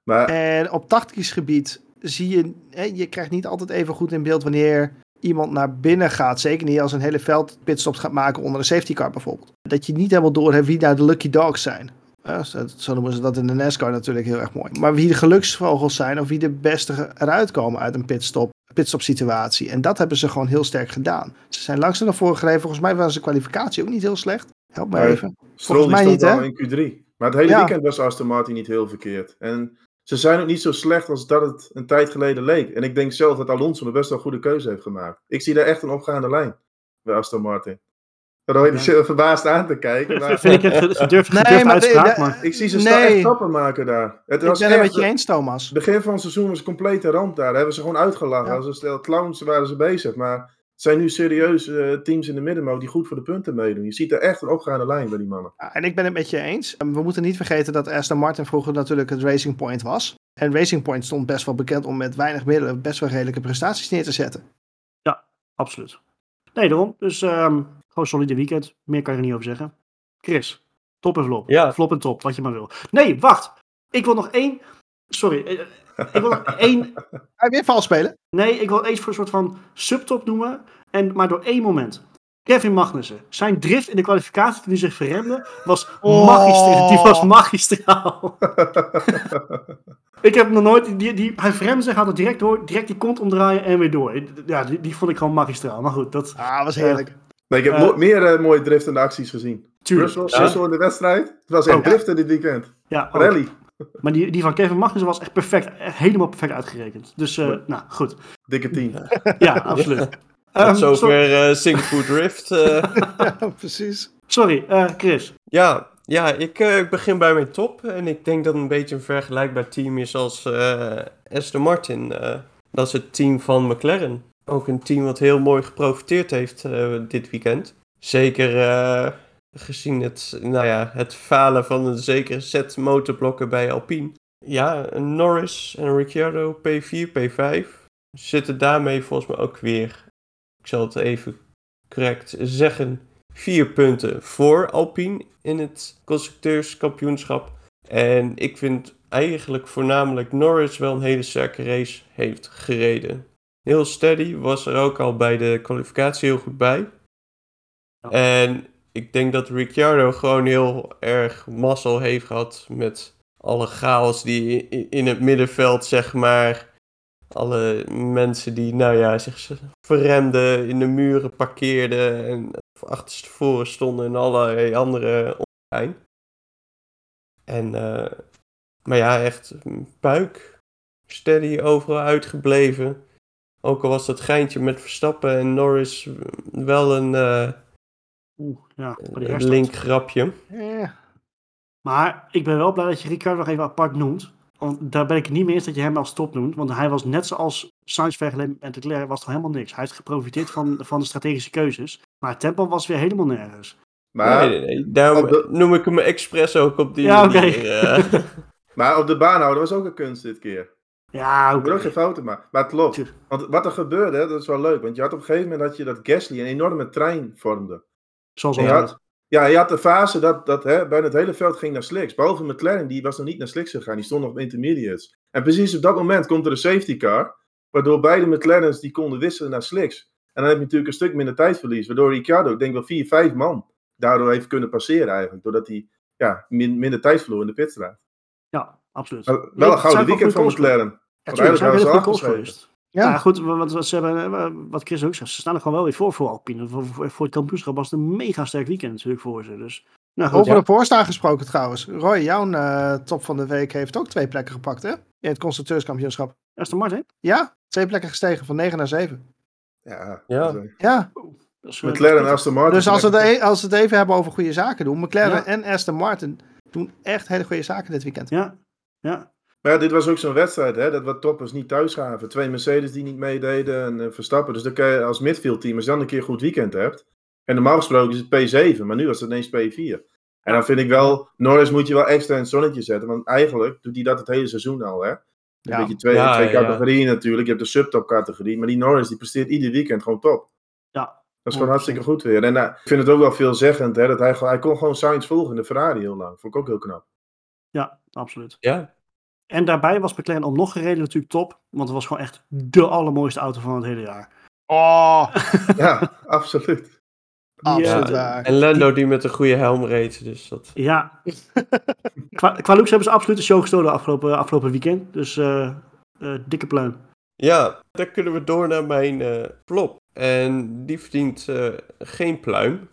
Maar en op tactisch gebied zie je, hè, je krijgt niet altijd even goed in beeld wanneer iemand naar binnen gaat. Zeker niet als een hele veld pitstops gaat maken onder een safety car bijvoorbeeld. Dat je niet helemaal door hebt wie nou de lucky dogs zijn. Ja, zo, noemen ze dat in de NASCAR natuurlijk heel erg mooi. Maar wie de geluksvogels zijn of wie de beste eruit komen uit een pitstop, pitstop situatie. En dat hebben ze gewoon heel sterk gedaan. Ze zijn langzaam naar voren gereden. Volgens mij was de kwalificatie ook niet heel slecht. Help me Nee. even. Stroll die mij niet, hè? in Q3. Maar het hele Ja. weekend was Aston Martin niet heel verkeerd. En ze zijn ook niet zo slecht als dat het een tijd geleden leek. En ik denk zelf dat Alonso een best wel een goede keuze heeft gemaakt. Ik zie daar echt een opgaande lijn bij Aston Martin. Dan hoor je verbaasd aan te kijken. Maar Vind ik het gedurfd, gedurfd Nee, maar uitspraak, de- maar ik zie ze Nee. echt stappen maken daar. Het Ik was ben het met je eens, Thomas. Het begin van het seizoen was een complete ramp daar. Daar hebben ze gewoon uitgelachen. Ja. Als een stel clowns waren ze bezig. Maar zijn nu serieus eh, teams in de middenmoot die goed voor de punten meedoen. Je ziet er echt een opgaande lijn bij die mannen. Ja, en ik ben het met je eens. We moeten niet vergeten dat Aston Martin vroeger natuurlijk het Racing Point was. En Racing Point stond best wel bekend om met weinig middelen best wel redelijke prestaties neer te zetten. absoluut. Nee, daarom. Dus ehm, gewoon solide weekend. Meer kan je er niet over zeggen. Chris, top en flop. Ja. Flop en top, wat je maar wil. Nee, wacht. Ik wil nog één... Sorry. Eh, Ik wil nog één... Ga je weer vals spelen? Nee, ik wil eens voor een soort van subtop noemen. En maar door één moment. Kevin Magnussen. Zijn drift in de kwalificatie toen hij zich verremde was Oh. magistraal. Die was magistraal. ik heb nog nooit... Die, die, hij verremde zich, had het direct door. Direct die kont omdraaien en weer door. Ja, die, die vond ik gewoon magistraal. Maar goed, dat... Ah, was heerlijk. Nee, ik heb Eh, meer eh, mooie driftende acties gezien. Tuurlijk. Russell, Ja. Russell in de wedstrijd. Het was echt Oh. driften dit weekend. Ja, ook. Rally. Maar die, die van Kevin Magnussen was echt perfect. Echt helemaal perfect uitgerekend. Dus, eh, Ja. nou, goed. Dikke team. Ja, absoluut. Tot Ehm, zover eh Singapore Drift. eh. Ja, precies. sorry eh, Chris. Ja, ja ik, eh, ik begin bij mijn top. En ik denk dat het een beetje een vergelijkbaar team is als eh Aston Martin. eh. dat is het team van McLaren. Ook een team wat heel mooi geprofiteerd heeft eh, dit weekend. Zeker eh, gezien het, nou ja, het falen van een zekere set motorblokken bij Alpine. Ja, Norris en Ricciardo P4, P5 zitten daarmee volgens mij ook weer, ik zal het even correct zeggen, vier punten voor Alpine in het constructeurskampioenschap. En ik vind eigenlijk voornamelijk Norris wel een hele sterke race heeft gereden. Heel steady, was er ook al bij de kwalificatie heel goed bij. En ik denk dat Ricciardo gewoon heel erg mazzel heeft gehad met alle chaos die in het middenveld, zeg maar. Alle mensen die, nou ja, zich verremden, in de muren parkeerden en achterstevoren stonden en allerlei andere ongein. En eh, Maar ja, echt puik. Steady overal uitgebleven. Ook al was dat geintje met Verstappen en Norris wel een uh, Oeh, ja, een herstart. linkgrapje. Eh, Maar ik ben wel blij dat je Ricciardo nog even apart noemt. Want daar ben ik het niet mee eens dat je hem als top noemt. Want hij was net zoals Sainz vergeleken met Leclerc, was toch helemaal niks. Hij heeft geprofiteerd van, van de strategische keuzes. Maar het tempo was weer helemaal nergens. Maar, nee, nee, nee. Daarom de- noem ik hem expres ook op die Ja, oké. manier. eh. maar op de baan houden was ook een kunst dit keer. Ja, oké. moet ook geen fouten maken. Maar het klopt. Want wat er gebeurde, dat is wel leuk. Want je had op een gegeven moment dat, je dat Gasly een enorme trein vormde. Zoals altijd. had, ja, je had de fase dat, dat hè, bijna het hele veld ging naar slicks. Behalve McLaren, die was nog niet naar slicks gegaan. Die stond nog op intermediates. En precies op dat moment komt er een safety car. Waardoor beide McLaren's die konden wisselen naar slicks. En dan heb je natuurlijk een stuk minder tijdverlies. Waardoor Ricciardo, ik denk wel vier, vijf man, daardoor heeft kunnen passeren eigenlijk. Doordat hij ja, min- minder tijd verloor in de pitstraat. Ja, absoluut. Maar Wel een gouden weekend van McLaren. Ja, tuurlijk, zijn geweest. Ja. Ja, goed, want wat, ze hebben, wat Chris ook zegt, ze staan er gewoon wel weer voor voor Alpine. Voor, voor, voor het kampioenschap was het een mega sterk weekend natuurlijk voor ze. Dus, nou goed, Over ja. de voorstaan gesproken trouwens. Roy, jouw eh, top van de week heeft ook twee plekken gepakt, hè? In het constructeurskampioenschap. Aston Martin. Ja, twee plekken gestegen van 9 naar 7. Ja, Ja. dus, Ja, Dat is, eh, McLaren en Aston Martin. dus als we, e- als we het even hebben over goede zaken doen. McLaren Ja. en Aston Martin doen echt hele goede zaken dit weekend. Ja, ja. Maar ja, dit was ook zo'n wedstrijd, hè, dat wat toppers niet thuis gaven. Twee Mercedes die niet meededen en eh, Verstappen. Dus dan kan je als midfieldteam, als je dan een keer een goed weekend hebt. En normaal gesproken is het P7, maar nu was het ineens P4. En dan vind ik wel, Norris moet je wel extra in het zonnetje zetten. Want eigenlijk doet hij dat het hele seizoen al, hè. Een Ja. beetje twee, Ja, twee ja. categorieën natuurlijk. Je hebt de subtop categorie. Maar die Norris die presteert ieder weekend gewoon top. Ja. Dat is gewoon 100%. hartstikke goed weer. En eh, ik vind het ook wel veelzeggend, hè, dat hij, gewoon- hij kon gewoon Sainz volgen in de Ferrari heel lang. Vond ik ook heel knap. ja, absoluut. ja, En daarbij was McLaren om nog een reden natuurlijk top. Want het was gewoon echt de allermooiste auto van het hele jaar. Oh, Ja, absoluut. Absoluut eh, waar. en Lando die met een goede helm reed. Dus dat... Ja. qua, qua looks hebben ze absoluut de show gestolen afgelopen, afgelopen weekend. Dus eh, eh, dikke pluim. Ja, dan kunnen we door naar mijn eh flop. En die verdient eh, geen pluim.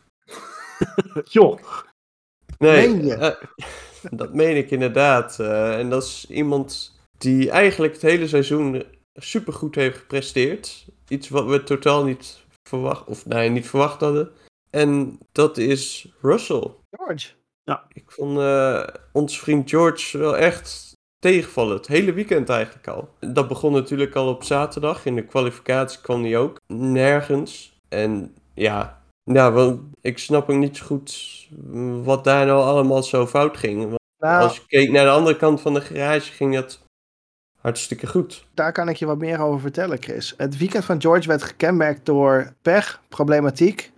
Joh. Nee, Meen je? eh, dat meen ik inderdaad. Eh, en dat is iemand die eigenlijk het hele seizoen supergoed heeft gepresteerd. Iets wat we totaal niet verwacht, of nee, niet verwacht hadden. En dat is Russell. George. Ik vond eh, ons vriend George wel echt tegenvallen. Het hele weekend eigenlijk al. Dat begon natuurlijk al op zaterdag. In de kwalificatie kwam hij ook nergens. En ja, ja wel, ik snap ook niet zo goed wat daar nou allemaal zo fout ging. Want Nou, als je keek naar de andere kant van de garage, ging dat hartstikke goed. daar kan ik je wat meer over vertellen, Chris. Het weekend van George werd gekenmerkt door pech, problematiek.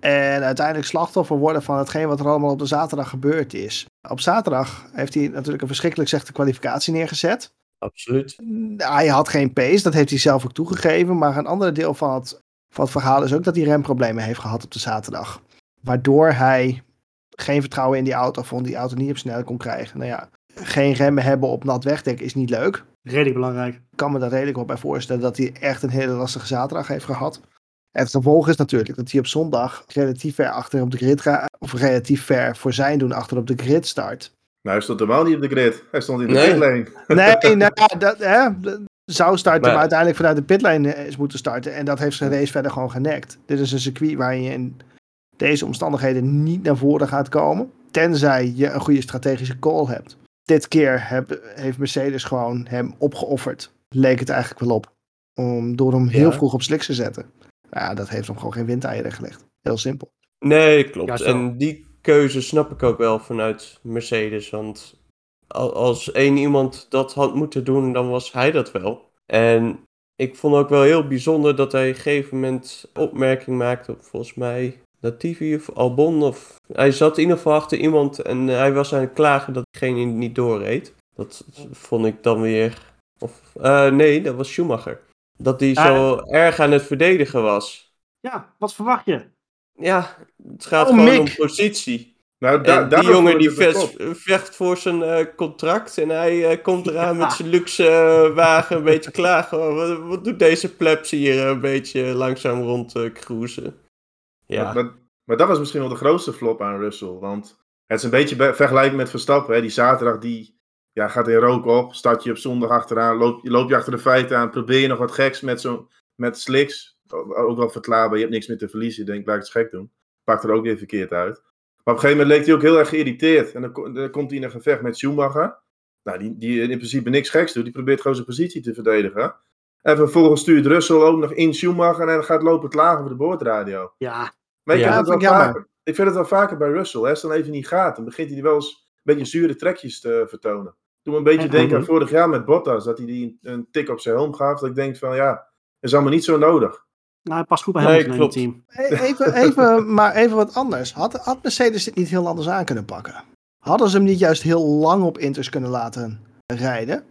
En uiteindelijk slachtoffer worden van hetgeen wat er allemaal op de zaterdag gebeurd is. Op zaterdag heeft hij natuurlijk een verschrikkelijk slechte kwalificatie neergezet. Absoluut. Hij had geen pace, dat heeft hij zelf ook toegegeven. Maar een ander deel van het, van het verhaal is ook dat hij remproblemen heeft gehad op de zaterdag. Waardoor hij geen vertrouwen in die auto vond, die auto niet op snelheid kon krijgen. Nou ja, geen remmen hebben op nat wegdek is niet leuk. Redelijk belangrijk. Ik kan me daar redelijk wel bij voorstellen dat hij echt een hele lastige zaterdag heeft gehad. En het gevolg is natuurlijk dat hij op zondag relatief ver achter op de grid gaat, of relatief ver voor zijn doen achter op de grid start. Nou, hij stond helemaal niet op de grid. Hij stond in de Nee. Nee, nou ja, dat hè, dat zou starten, Maar- maar uiteindelijk vanuit de pitlane eh, is moeten starten. En dat heeft zijn race verder gewoon genekt. Dit is een circuit waar je in deze omstandigheden niet naar voren gaat komen. Tenzij je een goede strategische call hebt. Dit keer heb, heeft Mercedes gewoon hem opgeofferd. Leek het eigenlijk wel op. Om, door hem heel Ja. vroeg op sliks te zetten. Nou Ja, dat heeft hem gewoon geen windeieren gelegd. Heel simpel. Nee, klopt. Ja, en die keuze snap ik ook wel vanuit Mercedes. Want als één iemand dat had moeten doen, dan was hij dat wel. En ik vond ook wel heel bijzonder dat hij op een gegeven moment opmerking maakte op volgens mij Latifi of Albon. Of, hij zat in ieder geval achter iemand en hij was aan het klagen dat diegene niet doorreed. Dat vond ik dan weer... Of, eh, nee, dat was Schumacher. Dat hij Ah. zo erg aan het verdedigen was. Ja, wat verwacht je? Ja, het gaat Oh, gewoon om positie. Nou, da die jongen die vecht, voor zijn eh, contract en hij eh, komt eraan met zijn luxe eh, wagen een beetje klagen. Oh, wat, wat doet deze plebs hier een beetje langzaam rond cruisen? Ja, Maar, maar, maar dat was misschien wel de grootste flop aan Russell. Want het is een beetje be- vergelijking met Verstappen. Hè? Die zaterdag die, ja, gaat in rook op, start je op zondag achteraan, loop, loop je achter de feiten aan, probeer je nog wat geks met, zo, met slicks. Ook wel verklaarbaar, je hebt niks meer te verliezen, je denkt, laat ik het gek doen. Pakt er ook weer verkeerd uit. Maar op een gegeven moment leek hij ook heel erg geïrriteerd. En dan, ko- dan komt hij in een gevecht met Schumacher. Nou, die, die in principe niks geks doet, die probeert gewoon zijn positie te verdedigen. En vervolgens stuurt Russell ook nog in Schumacher en dan gaat lopen klagen over de boordradio. Ja, Maar ik, Ja, heb het vind wel vaker, ik vind het wel vaker bij Russell. Hè. Als het dan even niet gaat, dan begint hij wel eens een beetje zure trekjes te vertonen. Me een beetje En- denken aan Mhm. vorig jaar met Bottas, dat hij die een, een tik op zijn helm gaf. Dat ik denk van ja, is allemaal niet zo nodig. Nou, hij past goed bij Nee, Hamilton in het team. E- Even, even, maar even wat anders. Had, had Mercedes dit niet heel anders aan kunnen pakken? Hadden ze hem niet juist heel lang op Inters kunnen laten rijden?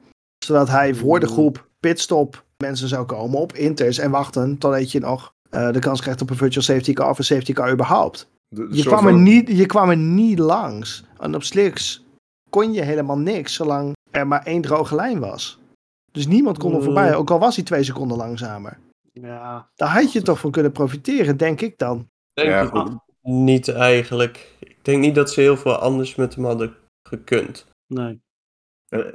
Zodat hij voor de groep pitstop mensen zou komen op Inters en wachten totdat je nog eh, de kans krijgt op een virtual safety car of een safety car überhaupt. De- de Je kwam, er van- niet, je kwam er niet langs. En op slicks kon je helemaal niks zolang er maar één droge lijn was. Dus niemand kon er Mm. voorbij, ook al was hij twee seconden langzamer. Ja, Daar had je toch van kunnen profiteren, denk ik dan. Denk Ja, ik goed. niet eigenlijk. Ik denk niet dat ze heel veel anders met hem hadden gekund. nee.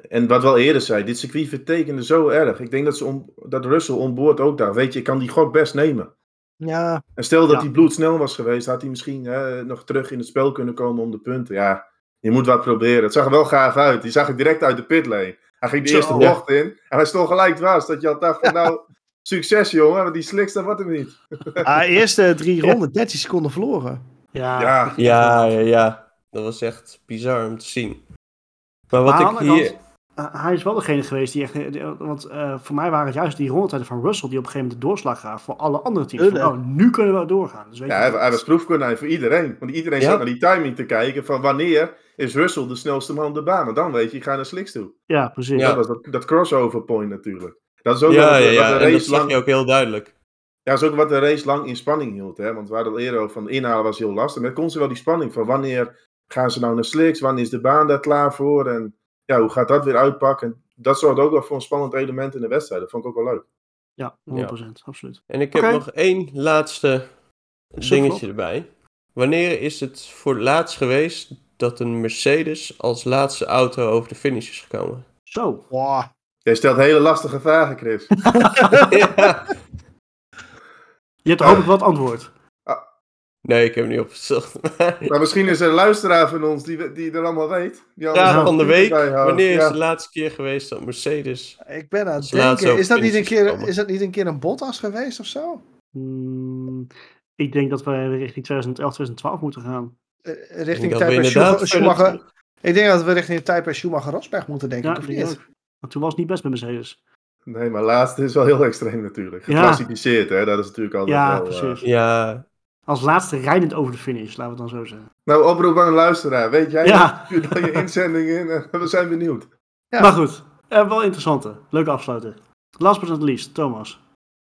En, wat wel eerder zei, dit circuit vertekende zo erg. Ik denk dat, ze on- dat Russell onboord ook dacht, weet je, ik kan die gok best nemen. Ja, En stel dat Ja. hij bloedsnel was geweest, had hij misschien hè, nog terug in het spel kunnen komen om de punten. Ja, je moet wat proberen. Het zag er wel gaaf uit. Die zag ik direct uit de pitlane. Hij ging de Zo. eerste Ja. bocht in en hij stond gelijk dwars. Dat je al dacht van nou, succes jongen, want die sliks, dat wordt hem niet. ah, eerste drie ronden, 13 seconden verloren. Ja, Ja, Ja, ja, ja. Dat was echt bizar om te zien. Maar wat Maar ik hier... kant, eh, hij is wel degene geweest die echt. eh, die- Want eh, voor mij waren het juist die rondetijden van Russell die op een gegeven moment de doorslag gaven voor alle andere teams. Van, oh, nu kunnen we doorgaan. Dus weet ja je, hij, hij was proefkonijn voor iedereen. Want iedereen Ja. zat naar die timing te kijken van wanneer is Russell de snelste man op de baan. En dan weet je, ik ga naar sliks toe. ja, precies. Ja. Dat was dat, dat crossover point natuurlijk. Dat is ook Ja, wat, ja, wat En dat race zag lang... je ook heel duidelijk. Ja, dat is ook wat de race lang in spanning hield. Hè? Want we hadden al eerder over van inhalen was heel lastig. Maar kon ze wel die spanning van wanneer gaan ze nou naar slicks? Wanneer is de baan daar klaar voor? En ja, hoe gaat dat weer uitpakken? Dat zorgde ook wel voor een spannend element in de wedstrijd. Dat vond ik ook wel leuk. Ja, 100%, absoluut. En ik heb nog één laatste dingetje erbij. Wanneer is het voor het laatst geweest dat een Mercedes als laatste auto over de finish is gekomen? Zo. Wow. Jij stelt hele lastige vragen, Chris. ja. Je hebt hopelijk wel het antwoord. Nee, ik heb hem niet opgezocht. Maar maar misschien is er een luisteraar van ons die, die er allemaal weet. Die zo'n van de week. Wanneer is Ja. de laatste keer geweest dat Mercedes... Ik ben aan het denken, is dat, niet een keer, is dat niet een keer een Bottas geweest of zo? Hmm, ik denk dat we richting 2011, 2012 moeten gaan. Eh, Ik richting inderdaad Schumacher, Ik denk dat we richting de tijd bij Schumacher-Rosberg moeten denken, Ja, of niet? Want toen was het niet best met Mercedes. Nee, maar laatste is wel heel extreem natuurlijk. Ja. Geclassificeerd, hè. Dat is natuurlijk altijd Ja, wel... eh, precies. Ja, Als laatste rijdend over de finish, laten we het dan zo zeggen. Nou, oproep aan een luisteraar. Weet jij Ja. Stuur dan je inzending in en we zijn benieuwd. Ja. Maar goed, eh, wel interessante. Leuke afsluiten. Last but not least, Thomas.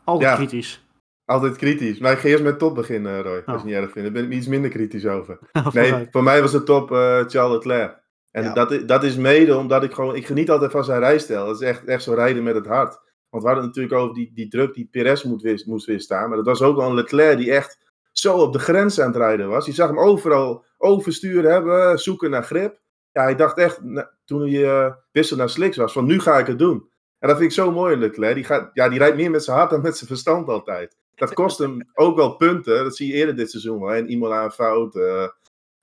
Altijd Ja. kritisch. Altijd kritisch. Maar ik ga eerst met top beginnen, Roy. Als je Oh. het niet erg vindt. Daar ben ik iets minder kritisch over. Vooruit. Nee, voor mij was de top eh Charles Leclerc. En Ja. dat, is, dat is mede omdat ik gewoon... Ik geniet altijd van zijn rijstijl. Dat is echt, echt zo rijden met het hart. Want we hadden natuurlijk over die, die druk die Perez moet, moest weerstaan. Maar dat was ook wel een Leclerc die echt zo op de grens aan het rijden was. Je zag hem overal oversturen hebben, zoeken naar grip. Ja, hij dacht echt, na- toen hij eh, wissel naar slicks was, van nu ga ik het doen. En dat vind ik zo mooi Leclerc. Die, gaat, ja, die rijdt meer met zijn hart dan met zijn verstand altijd. Dat kost hem ook wel punten. Dat zie je eerder dit seizoen wel. En Imola een fout, eh,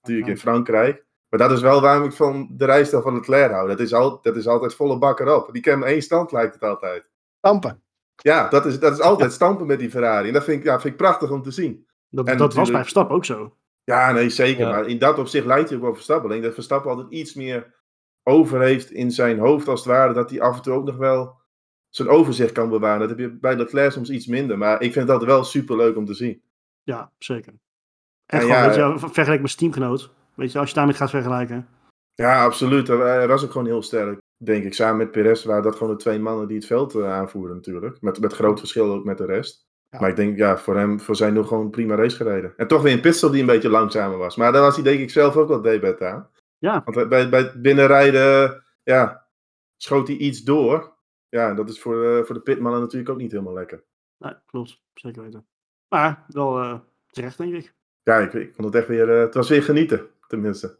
natuurlijk in Frankrijk. Maar dat is wel waarom ik van de rijstijl van Leclerc hou. Dat is, al, dat is altijd volle bak erop. Die kan maar één stand, lijkt het altijd. Stampen. Ja, dat is, dat is altijd stampen met die Ferrari. En dat vind ik, ja, vind ik prachtig om te zien. Dat, En dat was bij Verstappen ook zo. Ja, nee, zeker. Ja. Maar in dat opzicht lijkt hij ook wel Verstappen. Ik denk dat Verstappen altijd iets meer over heeft in zijn hoofd als het ware. Dat hij af en toe ook nog wel zijn overzicht kan bewaren. Dat heb je bij Leclerc soms iets minder. Maar ik vind het altijd wel super leuk om te zien. Ja, zeker. En En gewoon, ja, je, vergelijk met zijn teamgenoot. Weet je, als je daarmee gaat vergelijken. Ja, absoluut. Hij- was ook gewoon heel sterk. Denk ik, samen met Perez waren dat gewoon de twee mannen die het veld eh, aanvoerden natuurlijk. Met, met groot verschil ook met de rest. Ja. Maar ik denk, ja, voor hem, voor zijn nog gewoon een prima race gereden. En toch weer een pitstop die een beetje langzamer was. Maar daar was hij denk ik zelf ook wel debet aan. Ja. Want bij, bij het binnenrijden, ja, schoot hij iets door. Ja, dat is voor, eh, voor de pitmannen natuurlijk ook niet helemaal lekker. Nee, klopt. Zeker weten. Maar wel eh, terecht, denk ik. Ja, ik, ik vond het echt weer, het was weer genieten, tenminste.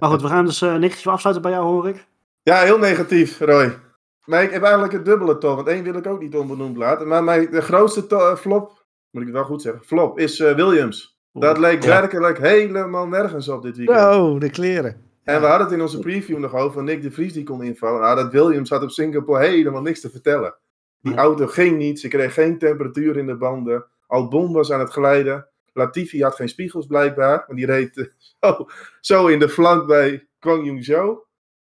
Maar goed, we gaan dus eh negatief afsluiten bij jou, hoor ik. Ja, heel negatief, Roy. Maar ik heb eigenlijk het dubbele toch, want één wil ik ook niet onbenoemd laten. Maar mijn, de grootste to- eh, flop, moet ik het wel goed zeggen, flop, is eh, Williams. Dat leek Ja. werkelijk helemaal nergens op dit weekend. Oh, de kleren. En we hadden het in onze preview nog over van Nick de Vries die kon invallen. Nou, dat Williams had op Singapore helemaal niks te vertellen. Die auto ging niet, ze kreeg geen temperatuur in de banden. Albon was aan het glijden. Latifi had geen spiegels blijkbaar, want die reed eh, zo, zo in de flank bij Kwang Yung Zhou.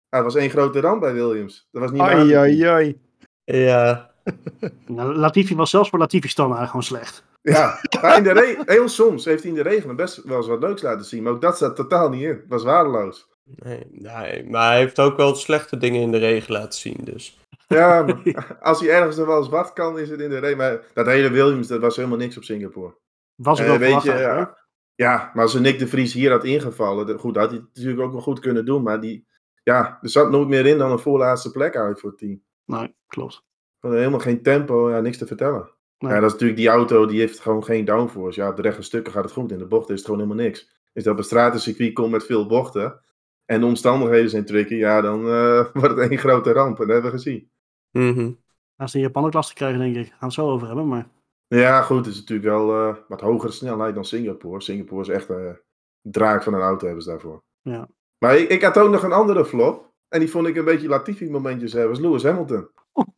Het was één grote ramp bij Williams. Dat was niet oi. Ja, Nou, Latifi was zelfs voor Latifi standaard gewoon slecht. Ja, maar in de heel soms heeft hij in de regen best wel eens wat leuks laten zien. Maar ook dat zat totaal niet in. Het was waardeloos. nee, nee, maar hij heeft ook wel slechte dingen in de regen laten zien, dus. Ja, maar als hij ergens nog wel eens wat kan, is het in de regen. Maar dat hele Williams, dat was helemaal niks op Singapore. Was ook Eh, wel weet je, verwacht eigenlijk, ja, ja, maar als een Nick de Vries hier had ingevallen, de- goed, dat had hij het natuurlijk ook wel goed kunnen doen. Maar die, ja, er zat nooit meer in dan een voorlaatste plek eigenlijk voor het team. Nee, klopt. Gewoon helemaal geen tempo, ja, niks te vertellen. Nee. Ja, dat is natuurlijk die auto, die heeft gewoon geen downforce. Ja, op de rechte stukken gaat het goed, in de bochten is het gewoon helemaal niks. Is dat op een stratencircuit komt met veel bochten en de omstandigheden zijn tricky, ja, dan eh, wordt het één grote ramp. En dat hebben we gezien. Mhm. Als de Japan ook last te krijgen, denk ik. Gaan we het zo over hebben, maar... Ja, goed, het is natuurlijk wel eh, wat hogere snelheid dan Singapore. Singapore is echt eh, een draak van een auto hebben ze daarvoor. Ja. Maar ik, ik had ook nog een andere flop. En die vond ik een beetje Latifi-momentjes hebben. was Lewis Hamilton.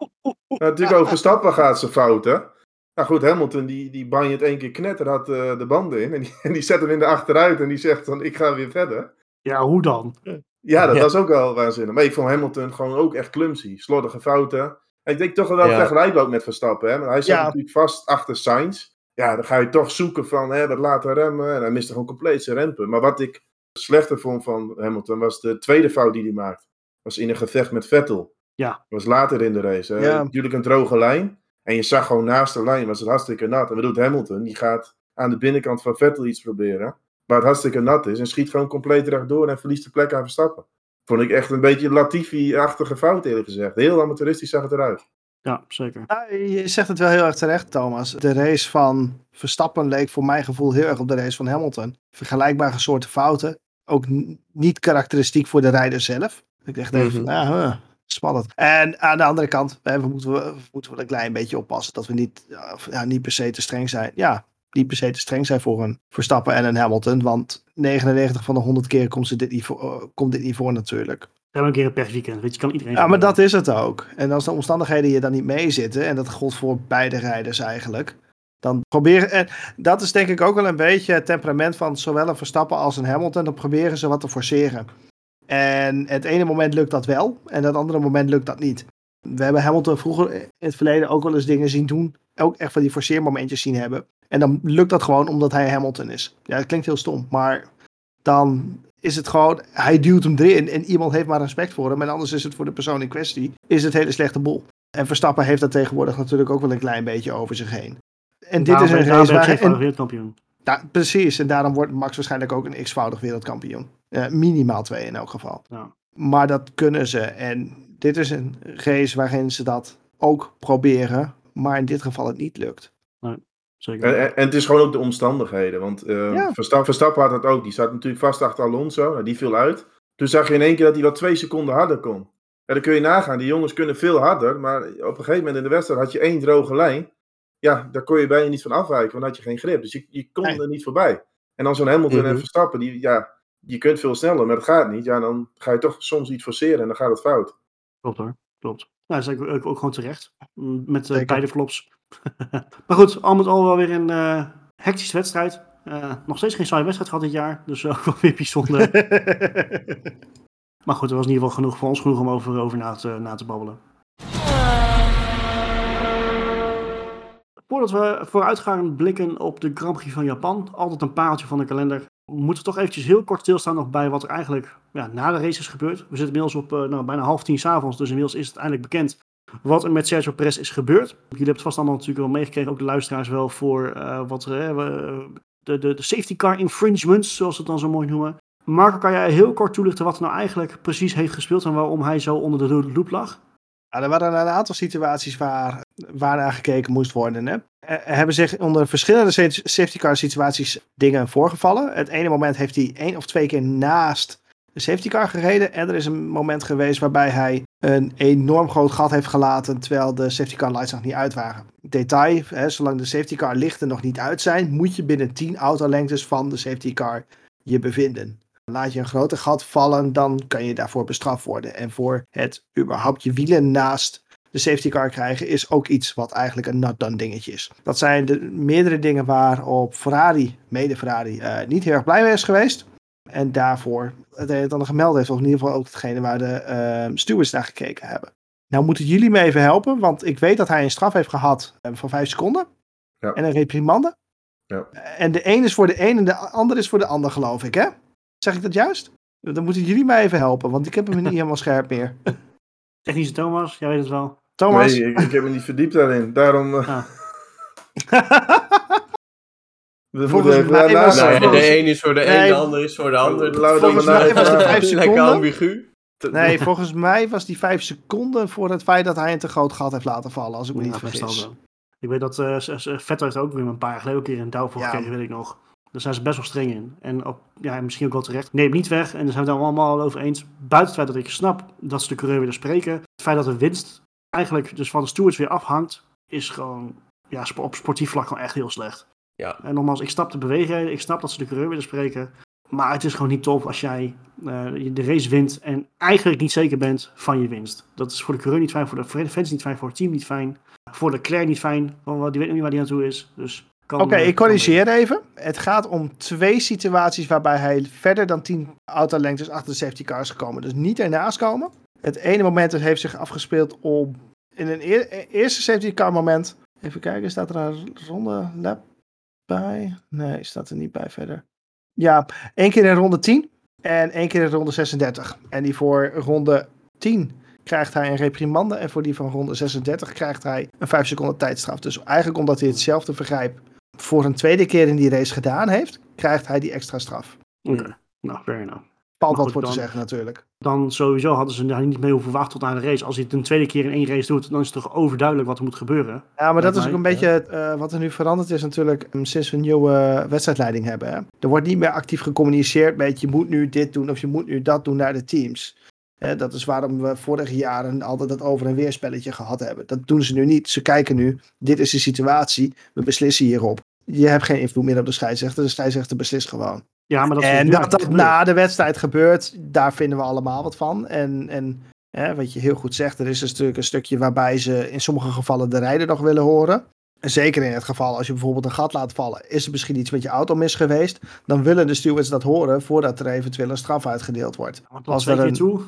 Nou, natuurlijk over Verstappen gaat ze fouten. Nou goed, Hamilton die, die banjert één keer knetter, had eh, de banden in. En die, en die zet hem in de achteruit en die zegt dan, ik ga weer verder. Ja, hoe dan? Ja, dat Ja. was ook wel waanzinnig. Maar ik vond Hamilton gewoon ook echt clumsy. Slordige fouten. Ik denk toch wel Ja. vergelijkbaar ook met Verstappen. Hè? Maar hij zat Ja. natuurlijk vast achter Sainz. Ja, dan ga je toch zoeken van hè, wat laten remmen. En hij miste gewoon compleet zijn rempen. Maar wat ik slechter vond van Hamilton was de tweede fout die hij maakte. Was in een gevecht met Vettel. Ja. Dat was later in de race. Hè? Ja. Natuurlijk een droge lijn. En je zag gewoon naast de lijn was het hartstikke nat. En wat doet Hamilton? Die gaat aan de binnenkant van Vettel iets proberen. Waar het hartstikke nat is. En schiet gewoon compleet rechtdoor en verliest de plek aan Verstappen. Vond ik echt een beetje Latifi-achtige fout eerlijk gezegd. Heel amateuristisch zag het eruit. Ja, zeker. Nou, je zegt het wel heel erg terecht, Thomas. De race van Verstappen leek voor mijn gevoel heel erg op de race van Hamilton. Vergelijkbare soorten fouten. Ook niet karakteristiek voor de rijder zelf. Ik dacht even, Mhm. ja, huh, spannend. En aan de andere kant, we moeten, we moeten wel een klein beetje oppassen dat we niet, ja, niet per se te streng zijn. Ja, niet per se te streng zijn voor een Verstappen en een Hamilton. Want 99 van de 100 keer komt, ze dit, niet voor, eh, komt dit niet voor natuurlijk. We hebben een keer een pechweekend. Weet je, kan iedereen Ja, maar dat is het ook. En als de omstandigheden je dan niet meezitten, en dat gold voor beide rijders eigenlijk, dan probeer En dat is denk ik ook wel een beetje het temperament van zowel een Verstappen als een Hamilton. Dan proberen ze wat te forceren. En het ene moment lukt dat wel, en het andere moment lukt dat niet. We hebben Hamilton vroeger in het verleden ook wel eens dingen zien doen. Ook echt van die forceermomentjes zien hebben. En dan lukt dat gewoon omdat hij Hamilton is. Ja, dat klinkt heel stom, maar dan is het gewoon, hij duwt hem erin en iemand heeft maar respect voor hem. En anders is het voor de persoon in kwestie, is het hele slechte boel. En Verstappen heeft dat tegenwoordig natuurlijk ook wel een klein beetje over zich heen. En dit is een race waar... geen en- wereldkampioen. precies, en daarom wordt Max waarschijnlijk ook een x-voudig wereldkampioen. Eh, minimaal twee in elk geval. Ja. Maar dat kunnen ze. En dit is een race waarin ze dat ook proberen, maar in dit geval het niet lukt. Zeker. En, en- en het is gewoon ook de omstandigheden. Want eh, Ja. Versta- Verstappen had dat ook. Die zat natuurlijk vast achter Alonso. Nou, die viel uit. Toen zag je in één keer dat hij wel twee seconden harder kon. En dan kun je nagaan. Die jongens kunnen veel harder. Maar op een gegeven moment in de wedstrijd had je één droge lijn. Ja, daar kon je bijna niet van afwijken. Want dan had je geen grip. Dus je, je kon Nee. er niet voorbij. En dan zo'n Hamilton en Mhm. Verstappen. Die, ja, je kunt veel sneller, maar dat gaat niet. Ja, dan ga je toch soms iets forceren en dan gaat het fout. Klopt hoor, klopt. Nou, dat is ook, gewoon terecht. Mm, Met eh, beide flops. maar goed, al met al wel weer een eh, hectische wedstrijd. Eh, nog steeds geen saaie wedstrijd gehad dit jaar. Dus ook wel weer bijzonder. maar goed, er was in ieder geval genoeg voor ons genoeg om over, over na, te, na te babbelen. Voordat we vooruit gaan blikken op de Grand Prix van Japan, altijd een pareltje van de kalender, moeten we toch eventjes heel kort stilstaan nog bij wat er eigenlijk ja, na de race is gebeurd. We zitten inmiddels op eh, nou, bijna half tien s'avonds, dus inmiddels is het eindelijk bekend wat er met Sergio Perez is gebeurd. Jullie hebben het vast allemaal natuurlijk wel meegekregen, ook de luisteraars wel, voor eh, wat we- de, de, de safety car infringements, zoals ze het dan zo mooi noemen. Marco, kan jij heel kort toelichten wat er nou eigenlijk precies heeft gespeeld en waarom hij zo onder de loep lag? Ja, er waren een aantal situaties waar, waar naar gekeken moest worden. Hè. Er hebben zich onder verschillende sa- safety car situaties dingen voorgevallen. Het ene moment heeft hij één of twee keer naast een safety car gereden. En er is een moment geweest waarbij hij een enorm groot gat heeft gelaten. terwijl de safety car lights nog niet uit waren. Detail: hè, zolang de safety car lichten nog niet uit zijn. moet je binnen 10 autolengtes van de safety car je bevinden. Laat je een groter gat vallen, dan kan je daarvoor bestraft worden. En voor het überhaupt je wielen naast de safety car krijgen, is ook iets wat eigenlijk een not done dingetje is. Dat zijn de meerdere dingen waarop Ferrari, mede Ferrari, eh, niet heel erg blij mee is geweest. En daarvoor het een en ander gemeld heeft, of in ieder geval ook hetgene waar de uh, stewards naar gekeken hebben. Nou moeten jullie me even helpen, want ik weet dat hij een straf heeft gehad uh, van 5 seconden. Ja. En een reprimande. Ja. En de een is voor de een en de ander is voor de ander, geloof ik, hè? Zeg ik dat juist? Dan moeten jullie mij even helpen, want ik heb hem niet helemaal scherp meer. Technische Thomas, jij weet het wel. Thomas? Nee, ik, ik heb me niet verdiept daarin. Daarom. Uh, Ah. we moeten gaan. de een is voor de Nee. een, de ander is voor de ander. Laten we was vijf Lekker seconden. ambigu. Nee, volgens mij was die vijf seconden voor het feit dat hij een te groot gat heeft laten vallen, als ik me niet vergis. Ik weet dat eh, s- s- Vettel heeft ook weer een paar jaar geleden ook een keer een douw voor Ja. gekregen, weet ik nog. Daar zijn ze best wel streng in. En ook, ja, misschien ook wel terecht. Neem niet weg, en daar zijn we het allemaal over eens. Buiten het feit dat ik snap dat ze de coureur willen spreken. Het feit dat de winst eigenlijk dus van de stewards weer afhangt, is gewoon ja, op sportief vlak gewoon echt heel slecht. Ja. En nogmaals, ik snap de bewegingen, ik snap dat ze de coureur willen spreken. Maar het is gewoon niet tof als jij eh, de race wint en eigenlijk niet zeker bent van je winst. Dat is voor de coureur niet fijn, voor de fans niet fijn, voor het team niet fijn. Voor de Claire niet fijn, want die weet nog niet waar die naartoe is. Dus kan, Oké, eh, ik kan corrigeer even. Het gaat om twee situaties waarbij hij verder dan 10 autolengtes achter de safety car is gekomen. Dus niet ernaast komen. Het ene moment heeft zich afgespeeld op in een eer- eerste safety car moment. Even kijken, staat er een ronde lap bij? Nee, staat er niet bij verder. Ja, één keer in ronde 10 en één keer in ronde 36. En die voor ronde 10 krijgt hij een reprimande. En voor die van ronde 36 krijgt hij een 5 seconden tijdstraf. Dus eigenlijk omdat hij hetzelfde vergrijp voor een tweede keer in die race gedaan heeft, krijgt hij die extra straf. Oké, nou, fair enough. Valt wat voor te dan- zeggen natuurlijk. Dan sowieso hadden ze daar niet mee hoeven wachten tot aan de race. Als hij het een tweede keer in één race doet, dan is het toch overduidelijk wat er moet gebeuren. Ja, maar dat is mij, ook een beetje eh, wat er nu veranderd is natuurlijk um, sinds we een nieuwe wedstrijdleiding hebben. Hè. Er wordt niet meer actief gecommuniceerd met je moet nu dit doen of je moet nu dat doen naar de teams. Hè, dat is waarom we vorige jaren altijd dat over- en weer spelletje gehad hebben. Dat doen ze nu niet. Ze kijken nu, dit is de situatie, we beslissen hierop. Je hebt geen invloed meer op de scheidsrechter, de scheidsrechter beslist gewoon. Ja, maar dat is En dat dat na de wedstrijd gebeurt, daar vinden we allemaal wat van. En, en hè, wat je heel goed zegt, er is een, stuk, een stukje waarbij ze in sommige gevallen de rijder nog willen horen. En zeker in het geval als je bijvoorbeeld een gat laat vallen, is er misschien iets met je auto mis geweest. Dan willen de stewards dat horen voordat er eventueel een straf uitgedeeld wordt. Want als twee er keer een- toe.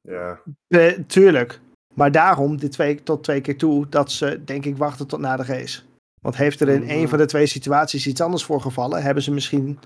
Ja, Eh, tuurlijk. Maar daarom dit twee, tot twee keer toe dat ze denk ik wachten tot na de race. Want heeft er in Mhm. een van de twee situaties iets anders voorgevallen, hebben ze misschien,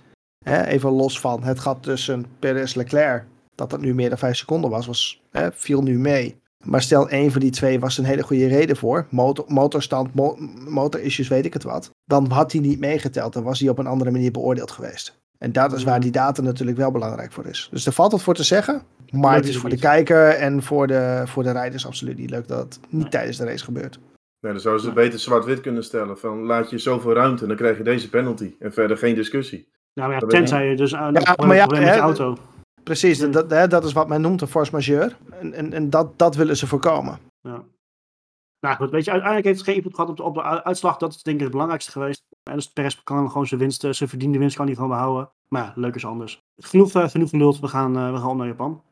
hè, even los van het gat tussen Perez en Leclerc, dat dat nu meer dan vijf seconden was, was hè, viel nu mee. Maar stel één van die twee was een hele goede reden voor, motor, motorstand, mo motorissues, weet ik het wat, dan had hij niet meegeteld, dan was hij op een andere manier beoordeeld geweest. En dat is waar die data natuurlijk wel belangrijk voor is. Dus er valt wat voor te zeggen. Maar het is voor de kijker en voor de, voor de rijders absoluut niet leuk dat het niet Nee. tijdens de race gebeurt. nee, dan zouden ze beter zwart-wit kunnen stellen. Van laat je zoveel ruimte, dan krijg je deze penalty. En verder geen discussie. Nou ja, tenzij je dus aan Ja, een maar ja, probleem met je hè, auto. Precies, Ja. dat, hè, dat is wat men noemt een force majeure. En, en, en dat, dat willen ze voorkomen. Ja. Nou goed, weet je, uiteindelijk heeft het geen invloed gehad op de, op de uitslag. Dat is denk ik het belangrijkste geweest. En dus Perez kan gewoon zijn winst, eh, zijn verdiende winst kan hij gewoon behouden. Maar ja, leuk is anders. Genoeg, eh, genoeg geluld, we gaan, eh, we gaan op naar Japan.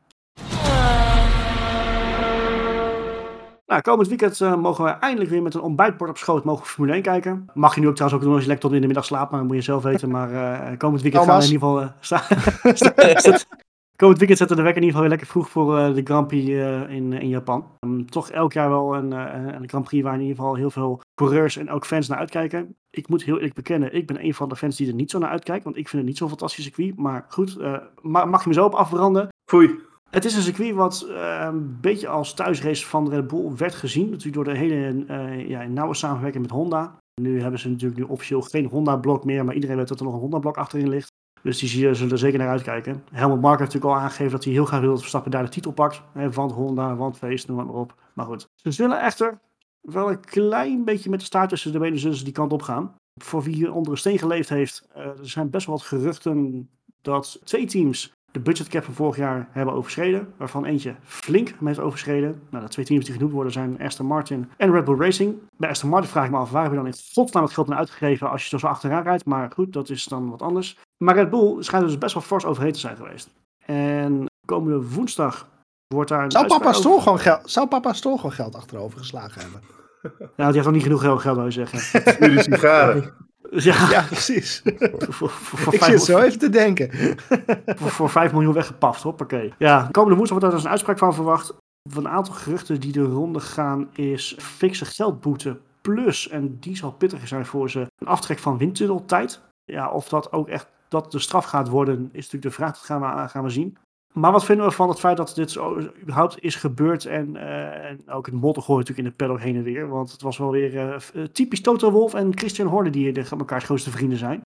Nou, komend weekend eh, mogen we eindelijk weer met een ontbijtbord op schoot mogen Formule 1 kijken. Mag je nu ook trouwens ook doen als je lekker tot in de middag slaapt, maar dat moet je zelf weten. Maar eh, komend weekend gaan we in ieder geval... eh, sta- zet- komend weekend zetten we de wekker in ieder geval weer lekker vroeg voor de Grand Prix in, in Japan. Ehm, toch elk jaar wel een, een Grand Prix waar in ieder geval heel veel coureurs en ook fans naar uitkijken. Ik moet heel eerlijk bekennen, ik ben een van de fans die er niet zo naar uitkijkt, want ik vind het niet zo'n fantastisch circuit. Maar goed, ma- mag je me zo op afbranden? Foei. Het is een circuit wat eh, een beetje als thuisrace van Red Bull werd gezien. Natuurlijk door de hele eh, ja, nauwe samenwerking met Honda. Nu hebben ze natuurlijk nu officieel geen Honda-blok meer, maar iedereen weet dat er nog een Honda-blok achterin ligt. Dus die zullen er zeker naar uitkijken. Helmut Marko heeft natuurlijk al aangegeven dat hij heel graag wil dat Verstappen daar de titel pakt. Hè, want Honda, want feest, noem maar op. Maar goed, ze zullen echter wel een klein beetje met de staart tussen de benen zullen die kant op gaan. Voor wie hier onder een steen geleefd heeft, eh, er zijn best wel wat geruchten dat twee teams de budgetcap van vorig jaar hebben overschreden. Waarvan eentje flink hem heeft overschreden. Nou, de twee teams die genoemd worden zijn Aston Martin en Red Bull Racing. Bij Aston Martin vraag ik me af, waar heb je dan in godsnaam het geld aan uitgegeven als je er zo achteraan rijdt? Maar goed, dat is dan wat anders. Maar Red Bull schijnt dus best wel fors overheen te zijn geweest. En komende woensdag wordt daar... Een Zou papa, over- gewoon geld, zou papa Stoel gewoon geld achterover geslagen hebben? Ja, die heeft nog niet genoeg geld, geld zou je zeggen. Jullie sigaren. Ja, Ja, precies. voor, voor, voor Ik vijf- zit zo even te denken. voor, voor 5 miljoen weggepaft, hoppakee. Ja, komende woensdag wordt daar dus een uitspraak van verwacht. Van een aantal geruchten die de ronde gaan is fikse geldboete plus, en die zal pittig zijn voor ze, een aftrek van windtunneltijd. Ja, of dat ook echt dat de straf gaat worden, is natuurlijk de vraag. Dat gaan we, gaan we zien. Maar wat vinden we van het feit dat dit zo überhaupt is gebeurd en, eh, en ook het modder gooien natuurlijk in de paddock heen en weer. Want het was wel weer eh, eh, typisch Toto Wolf en Christian Horner die de, elkaars grootste vrienden zijn.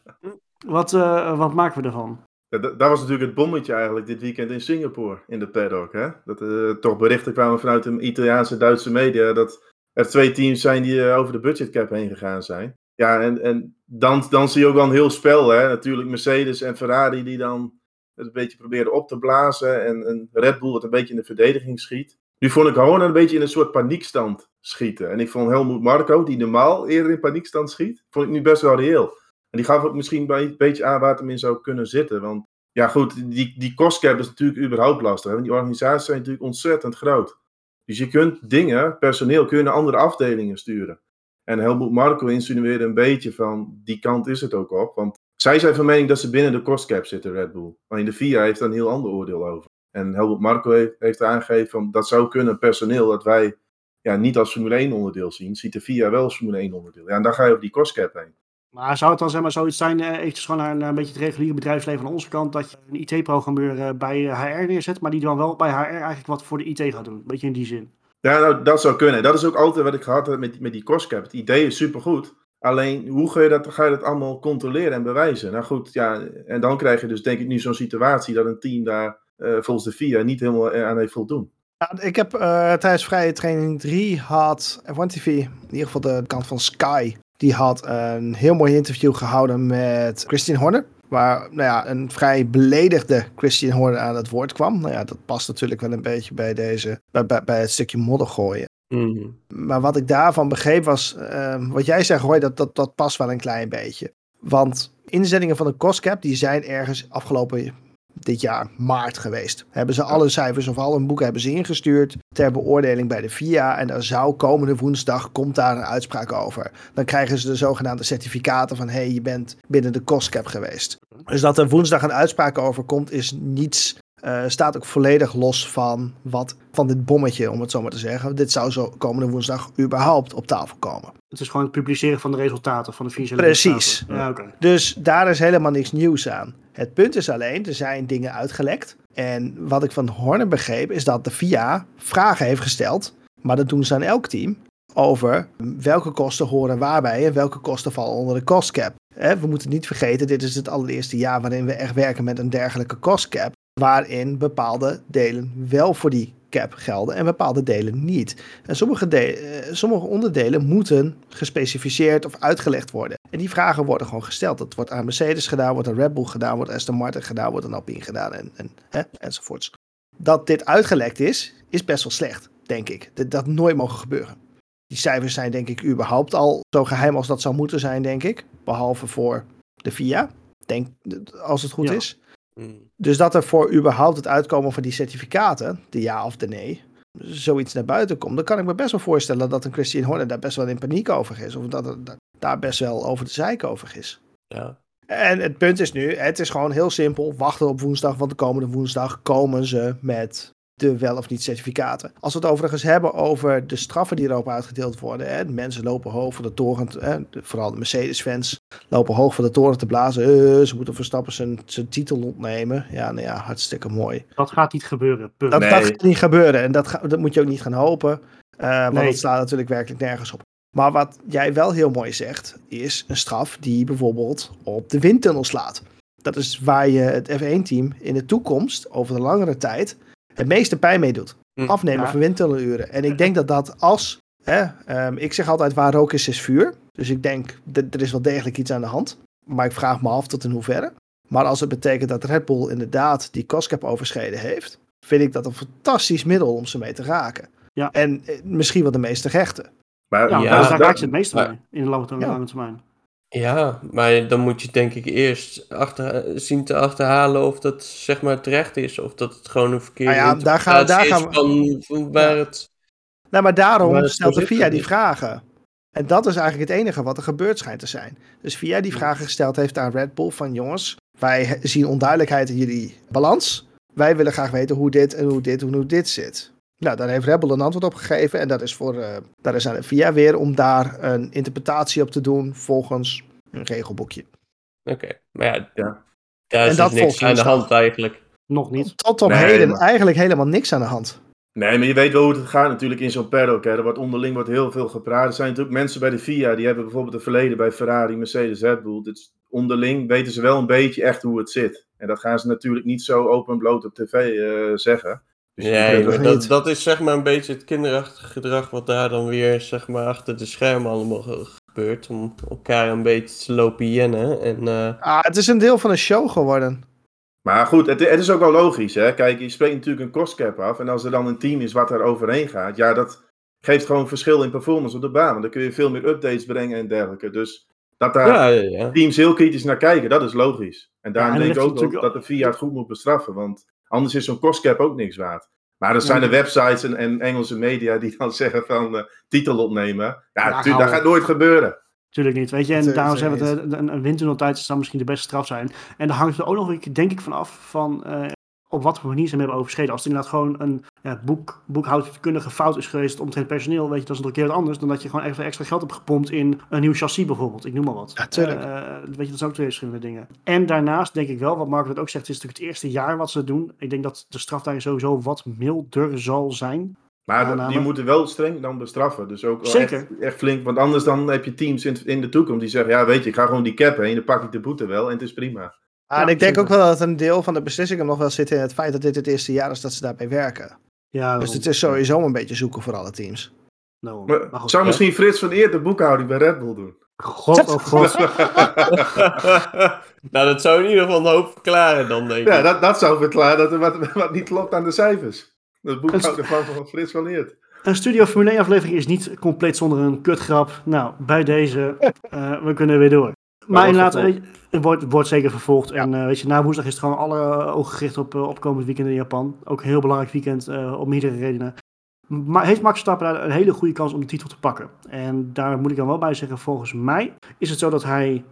wat, wat maken we ervan? Ja, da- daar was natuurlijk het bommetje eigenlijk dit weekend in Singapore, in de paddock. Hè? Dat er toch berichten kwamen vanuit de Italiaanse Duitse media dat er twee teams zijn die over de budgetcap heen gegaan zijn. Ja, en, en dan, dan zie je ook wel een heel spel. Hè? Natuurlijk Mercedes en Ferrari die dan het een beetje proberen op te blazen. En, en Red Bull wat een beetje in de verdediging schiet. Nu vond ik Horner een beetje in een soort paniekstand schieten. En ik vond Helmoet Marco, die normaal eerder in paniekstand schiet, vond ik nu best wel reëel. En die gaf ook misschien een beetje aan waar het hem in zou kunnen zitten. Want ja, goed, die, die kostcap is natuurlijk überhaupt lastig. Want die organisaties zijn natuurlijk ontzettend groot. Dus je kunt dingen, personeel, kun je naar andere afdelingen sturen. En Helmoet Marco insinueerde een beetje van, die kant is het ook op. Want zij zijn van mening dat ze binnen de kostcap zitten, Red Bull. Alleen de FIA heeft daar een heel ander oordeel over. En Helmoet Marco heeft, heeft aangegeven van, dat zou kunnen, personeel, dat wij ja, niet als Formule 1 onderdeel zien, ziet de FIA wel als Formule 1 onderdeel. Ja, en dan ga je over die kostcap heen. Maar zou het dan zeg maar zoiets zijn, eh, eventjes gewoon naar, een beetje het reguliere bedrijfsleven aan onze kant, dat je een IT-programmeur eh, bij eh, HR neerzet, maar die dan wel bij HR eigenlijk wat voor de IT gaat doen? Beetje in die zin. Ja, nou, dat zou kunnen. Dat is ook altijd wat ik gehad heb met, met die kostcap. Het idee is supergoed. Alleen, hoe ga je, dat, ga je dat allemaal controleren en bewijzen? Nou goed, ja, en dan krijg je dus denk ik nu zo'n situatie dat een team daar eh, volgens de FIA niet helemaal eh, aan heeft voldoen. Ja, ik heb eh, tijdens vrije training 3 had F1 TV, in ieder geval de kant van Sky, die had een heel mooi interview gehouden met Christian Horner. Waar nou ja, een vrij beledigde Christian Horner aan het woord kwam. Nou ja, dat past natuurlijk wel een beetje bij, deze, bij, bij, bij het stukje modder gooien. Mhm. Maar wat ik daarvan begreep was, ehm, wat jij zegt, hoor, dat, dat, dat past wel een klein beetje. Want inzettingen van de COSCAP, die zijn ergens afgelopen dit jaar maart geweest. Hebben ze alle cijfers of al hun boeken hebben ze ingestuurd ter beoordeling bij de FIA. En daar zou komende woensdag, komt daar een uitspraak over. Dan krijgen ze de zogenaamde certificaten van, hé, hey, je bent binnen de COSCAP geweest. Dus dat er woensdag een uitspraak over komt, is niets eh, staat ook volledig los van, wat, van dit bommetje, om het zo maar te zeggen. Dit zou zo komende woensdag überhaupt op tafel komen. Het is gewoon het publiceren van de resultaten van de financiële Precies. Ja. Dus daar is helemaal niks nieuws aan. Het punt is alleen, er zijn dingen uitgelekt. En wat ik van Horner begreep, is dat de FIA vragen heeft gesteld. Maar dat doen ze aan elk team. Over welke kosten horen waarbij en welke kosten vallen onder de cost cap. We moeten niet vergeten, dit is het allereerste jaar waarin we echt werken met een dergelijke cost cap. Waarin bepaalde delen wel voor die cap gelden en bepaalde delen niet. En sommige, de- eh, sommige onderdelen moeten gespecificeerd of uitgelegd worden. En die vragen worden gewoon gesteld. Dat wordt aan Mercedes gedaan, wordt aan Red Bull gedaan, wordt aan Aston Martin gedaan, wordt aan Alpine gedaan en, en, hè, enzovoorts. Dat dit uitgelekt is, is best wel slecht, denk ik. Dat, dat nooit mogen gebeuren. Die cijfers zijn denk ik überhaupt al zo geheim als dat zou moeten zijn, denk ik. Behalve voor de FIA, denk, als het goed Ja. is. Mhm. Dus dat er voor überhaupt het uitkomen van die certificaten, de ja of de nee, zoiets naar buiten komt, dan kan ik me best wel voorstellen dat een Christian Horner daar best wel in paniek over is. Of dat het da- daar best wel over de zeik over is. Ja. En het punt is nu, het is gewoon heel simpel. Wachten op woensdag, want de komende woensdag komen ze met de wel of niet certificaten. Als we het overigens hebben over de straffen die erop uitgedeeld worden. Hè, mensen lopen hoog voor de toren, hè, vooral de Mercedes-fans lopen hoog voor de toren te blazen. Eh, ze moeten Verstappen zijn, zijn titel ontnemen. Ja, nou ja, hartstikke mooi. Dat gaat niet gebeuren. Punt. Dat, Nee. dat gaat niet gebeuren en dat, ga- dat moet je ook niet gaan hopen. eh, want Nee. dat slaat natuurlijk werkelijk nergens op. Maar wat jij wel heel mooi zegt, is een straf die bijvoorbeeld op de windtunnel slaat. Dat is waar je het F1-team in de toekomst, over de langere tijd, het meeste pijn mee doet. Hm, Afnemen ja. van windtunneluren. En ik denk dat dat als... Hè, ehm, ik zeg altijd waar rook is, is vuur. Dus ik denk, dat er is wel degelijk iets aan de hand. Maar ik vraag me af tot in hoeverre. Maar als het betekent dat Red Bull inderdaad die cost overschreden heeft, vind ik dat een fantastisch middel om ze mee te raken. Ja. En eh, misschien wel de meeste gechten. Maar Ja, Ja, daar, raak je het meeste maar- mee in de lange, Ja. lange termijn. Ja, maar dan moet je denk ik eerst achter, zien te achterhalen of dat zeg maar terecht is. Of dat het gewoon een verkeerde Nou ja, daar gaan we- daar gaan is van, van waar Ja. het... Nou, maar daarom stelt de VIA die vragen. En dat is eigenlijk het enige wat er gebeurd schijnt te zijn. Dus VIA die vragen gesteld heeft aan Red Bull van jongens, wij zien onduidelijkheid in jullie balans. Wij willen graag weten hoe dit en hoe dit en hoe dit zit. Nou, daar heeft Red Bull een antwoord op gegeven. En dat is, voor, eh dat is aan de VIA weer om daar een interpretatie op te doen volgens een regelboekje. Oké, maar ja, Ja. daar En is dat dus niks aan de hand eigenlijk. Nog niet. Tot op Nee, heden maar- eigenlijk helemaal niks aan de hand. Nee, maar je weet wel hoe het gaat natuurlijk in zo'n paddock. Hè. Er wordt onderling wordt heel veel gepraat. Er zijn natuurlijk mensen bij de FIA die hebben bijvoorbeeld een verleden bij Ferrari, Mercedes, Red Bull. Dus onderling weten ze wel een beetje echt hoe het zit. En dat gaan ze natuurlijk niet zo open en bloot op tv eh, zeggen. Dus Nee, dat, dat is zeg maar een beetje het kinderachtige gedrag wat daar dan weer zeg maar achter de schermen allemaal ge- gebeurt. Om elkaar een beetje te lopen jennen. En eh, Ah, het is een deel van een show geworden. Maar goed, het, het is ook wel logisch. Hè? Kijk, je spreekt natuurlijk een kostcap af. En als er dan een team is wat daar overheen gaat, ja, dat geeft gewoon verschil in performance op de baan. Want dan kun je veel meer updates brengen en dergelijke. Dus dat daar ja, ja, ja. teams heel kritisch naar kijken, dat is logisch. En daarom Ja, en denk ik ook dat de VIA het goed moet bestraffen. Want anders is zo'n kostcap ook niks waard. Maar er zijn Ja. de websites en, en Engelse media die dan zeggen van eh, titel opnemen. Ja, Ja, tu- hou dat gaat op. nooit gebeuren. Tuurlijk niet, weet je. En daarom zeggen we eh, een, een windtunneltijd zou misschien de beste straf zijn. En daar hangt er ook nog, een keer, denk ik, van af van eh, op wat voor manier ze hem hebben overschreden. Als het inderdaad gewoon een ja, boek, boekhoudkundige fout is geweest omtrent personeel, weet je, dat is een keer wat anders dan dat je gewoon even extra geld hebt gepompt in een nieuw chassis bijvoorbeeld. Ik noem maar wat. Ja, tuurlijk. Eh, weet je, dat zijn ook twee verschillende dingen. En daarnaast denk ik wel, wat Mark het ook zegt, het is natuurlijk het eerste jaar wat ze doen. Ik denk dat de straf daar sowieso wat milder zal zijn. Maar dat- die moeten wel streng dan bestraffen. Dus ook wel Zeker. Echt, echt flink. Want anders dan heb je teams in, in de toekomst die zeggen... Ja, weet je, ik ga gewoon die cap heen. Dan pak ik de boete wel en het is prima. Ah, Ja, en ik denk zeker. ook wel dat een deel van de beslissing nog wel zit in het feit dat dit het eerste jaar is dat ze daarbij werken. Ja, Dus het is sowieso een beetje zoeken voor alle teams. Nou, Maar, maar goed, zou ja. misschien Frits van Eert de boekhouding bij Red Bull doen? God, oh god. nou, dat zou in ieder geval een hoop verklaren dan, denk ik. Ja, dat, dat zou verklaren dat er wat, wat niet klopt aan de cijfers. De boekhouder van, van Frits van Eert. Een Studio Formule 1 aflevering is niet compleet zonder een kutgrap. Nou, bij deze, eh, we kunnen weer door. Maar inderdaad, het wordt, wordt zeker vervolgd. En eh, weet je, na woensdag is het gewoon alle ogen gericht op, eh, op komend weekend in Japan. Ook een heel belangrijk weekend, eh, om meerdere redenen. Maar heeft Max Verstappen daar een hele goede kans om de titel te pakken? En daar moet ik dan wel bij zeggen, volgens mij is het zo dat hij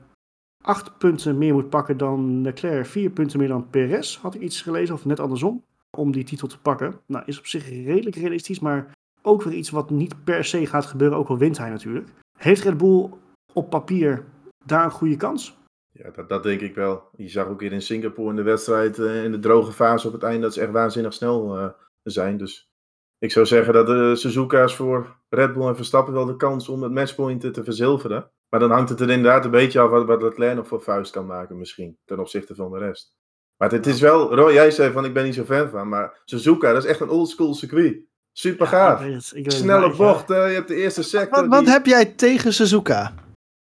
acht punten meer moet pakken dan Leclerc, vier punten meer dan Perez, had ik iets gelezen, of net andersom, om die titel te pakken. Nou, is op zich redelijk realistisch, maar ook weer iets wat niet per se gaat gebeuren, ook al wint hij natuurlijk. Heeft Red Bull op papier daar een goede kans? Ja, dat, dat denk ik wel. Je zag ook weer in Singapore in de wedstrijd, eh, in de droge fase op het einde, dat ze echt waanzinnig snel eh, zijn. Dus ik zou zeggen dat de Suzuka's voor Red Bull en Verstappen wel de kans om het matchpoint te verzilveren. Maar dan hangt het er inderdaad een beetje af wat, wat Leclerc nog voor vuist kan maken misschien, ten opzichte van de rest. Maar het, het is wel, Roy, jij zei van ik ben niet zo fan van, maar Suzuka, dat is echt een oldschool circuit. Super gaaf. Snelle bocht, eh, je hebt de eerste sector. Wat, wat die- heb jij tegen Suzuka?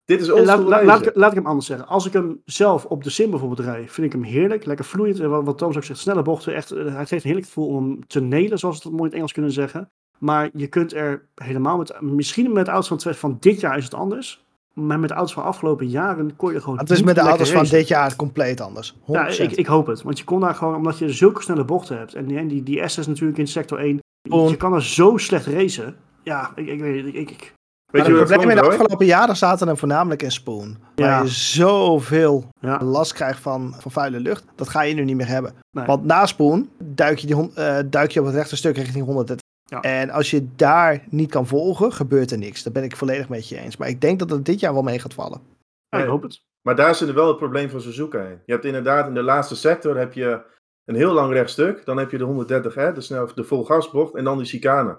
Dit is Eh, Laat, laat, laat, ik, laat ik hem anders zeggen. Als ik hem zelf op de sim bijvoorbeeld rij, vind ik hem heerlijk. Lekker vloeiend. En Wat, wat Thomas ook zegt, snelle bochten. Echt, eh, hij geeft een heerlijk gevoel om hem te nelen, zoals we het mooi in het Engels kunnen zeggen. Maar je kunt er helemaal met, misschien met de auto's van, dit jaar is het anders. Maar met de auto's van afgelopen jaren kon je gewoon Het is met de auto's van dit jaar compleet anders. 100%. Ja, ik, ik hoop het. Want je kon daar gewoon, omdat je zulke snelle bochten hebt. En die, en die, die SS natuurlijk in sector 1. Boom. Je kan er zo slecht racen. Ja, ik, ik weet het. Ik, ik, Weet Maar je het probleem in de afgelopen jaren zaten er voornamelijk in Spoon. Waar Ja. je zoveel ja. last krijgt van, van vuile lucht. Dat ga je nu niet meer hebben. Nee. Want na Spoon duik je, die, eh, duik je op het rechte stuk richting 130. Ja. En als je daar niet kan volgen, gebeurt er niks. Daar ben ik volledig met je eens. Maar ik denk dat het dit jaar wel mee gaat vallen. Ja, ik hoop het. Maar daar zit er wel het probleem van Suzuka in. Je hebt inderdaad in de laatste sector heb je een heel lang rechtstuk. Dan heb je de 130, hè, de, snel, de volgasbocht en dan die chicane.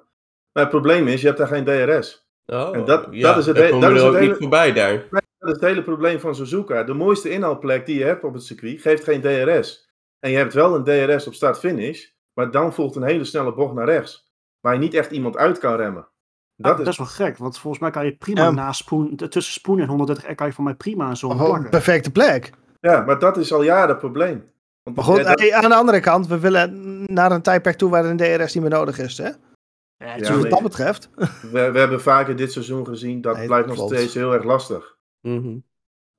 Maar het probleem is, je hebt daar geen DRS. Oh, En dat- ja, dat is het daar he- komen dat is het niet hele- voorbij daar. Dat is het hele probleem van Suzuka. De mooiste inhaalplek die je hebt op het circuit geeft geen DRS. En je hebt wel een DRS op start-finish, maar dan volgt een hele snelle bocht naar rechts. Waar je niet echt iemand uit kan remmen. Dat Dat is, is wel gek, want volgens mij kan je prima na spoen, tussen spoen en 130 R kan je van mij prima een plakken. perfecte plek. Ja, maar dat is al jaren het probleem. Want, Maar goed, ja, dat- hey, aan de andere kant, we willen naar een tijdperk toe waar een DRS niet meer nodig is. Hè? Ja, Dus wat dat betreft. we, we hebben vaker dit seizoen gezien, dat Nee, blijft nog klopt. steeds heel erg lastig. Mhm.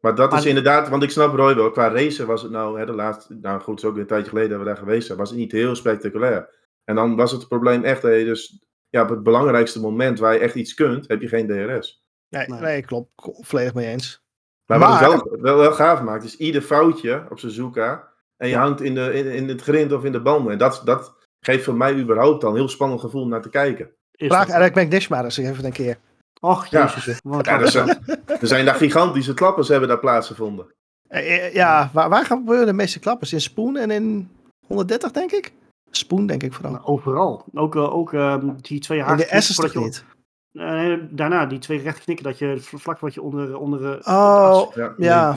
Maar dat is inderdaad, want ik snap Roy wel, qua racen was het nou, hè, de laatste, nou goed, het is ook weer een tijdje geleden dat we daar geweest zijn, was het niet heel spectaculair. En dan was het probleem echt, je dus ja, op het belangrijkste moment waar je echt iets kunt, heb je geen DRS. Nee, Nee. nee. klopt. Volledig mee eens. Maar, wat het wel, wel, wel gaaf maakt, is ieder foutje op Suzuka en je hangt in, de, in, in het grind of in de banden. En dat, dat geeft voor mij überhaupt al een heel spannend gevoel om naar te kijken. Is Vraag Eric McNish maar eens even een keer. Och, Ja. jezus. Ja, een er, zijn, er zijn daar gigantische klappers hebben daar plaatsgevonden. Eh, eh, Ja, waar, waar gaan gebeuren de meeste klappers? In Spoon en in 130, denk ik? Spoon, denk ik vooral. Nou, overal. Ook, eh, ook ehm, die twee in haken. de S's toch niet? Daarna, die twee rechte knikken, dat je vl- vlak wat je onder... onder Oh, Ja. ja.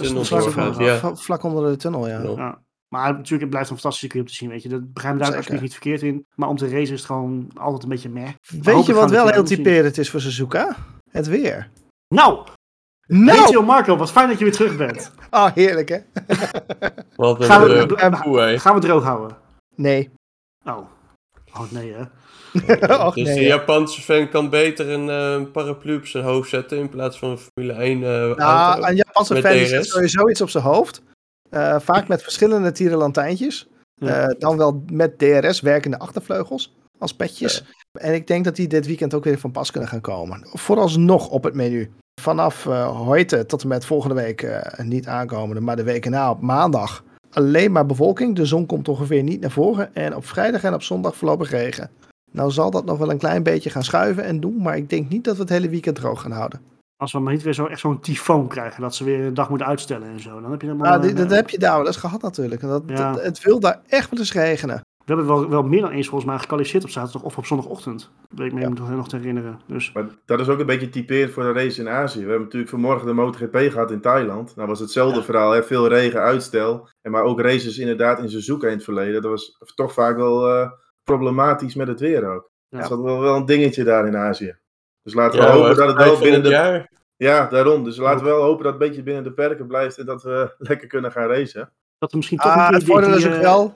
ja. vlak- vlak onder de tunnel, ja. Ja. Maar natuurlijk, het blijft een fantastische om te zien, weet je. Dat begrijp daar Zeker. alsjeblieft niet verkeerd in. Maar om te racen is het gewoon altijd een beetje meh. Weet je wat we wel heel typerend is voor Suzuka? Het weer. Nou, Nou! Rachel Marco, wat fijn dat je weer terug bent. Ah, heerlijk hè? Wat een Gaan we- uh, eh, hè. Gaan we droog houden? Nee. Oh. Oh nee, hè. Och, dus nee, de. Japanse fan kan beter een eh, paraplu op zijn hoofd zetten in plaats van een Formule 1 eh Nou, auto. een Japanse fan zet sowieso iets op zijn hoofd. Eh, vaak met verschillende tierenlantijntjes. Ja. Eh, dan wel met DRS werkende achtervleugels als petjes. En ik denk dat die dit weekend ook weer van pas kunnen gaan komen. Vooralsnog op het menu. Vanaf eh heute tot en met volgende week niet aankomende, maar de weken na op maandag. Alleen maar bewolking. De zon komt ongeveer niet naar voren. En op vrijdag en op zondag voorlopig regen. Nou zal dat nog wel een klein beetje gaan schuiven en doen. Maar ik denk niet dat we het hele weekend droog gaan houden. Als we maar niet weer zo, echt zo'n tyfoon krijgen, dat ze weer een dag moeten uitstellen en zo. Dan heb je helemaal... Die- eh, dat heb je daar wel eens gehad natuurlijk. En Dat, Ja. dat- het wil daar echt wel eens regenen. We hebben wel, wel meer dan eens volgens mij gekwalificeerd op zaterdag of op zondagochtend. Dat weet ik me Ja. nog, nog te herinneren. Dus Maar dat is ook een beetje typerend voor de race in Azië. We hebben natuurlijk vanmorgen de MotoGP gehad in Thailand. Nou was hetzelfde Ja. verhaal, hè? veel regen, uitstel. En maar ook races inderdaad in Suzuka in het verleden. Dat was toch vaak wel eh, problematisch met het weer ook. Ja. Dus dat is wel, wel een dingetje daar in Azië. Dus laten we Ja, hopen dat het wel binnen de... jaar. Ja, daarom. Dus laten we wel hopen dat het een beetje binnen de perken blijft en dat we lekker kunnen gaan racen. dat we misschien toch Ah, een keer het voordeel die, is ook eh, wel.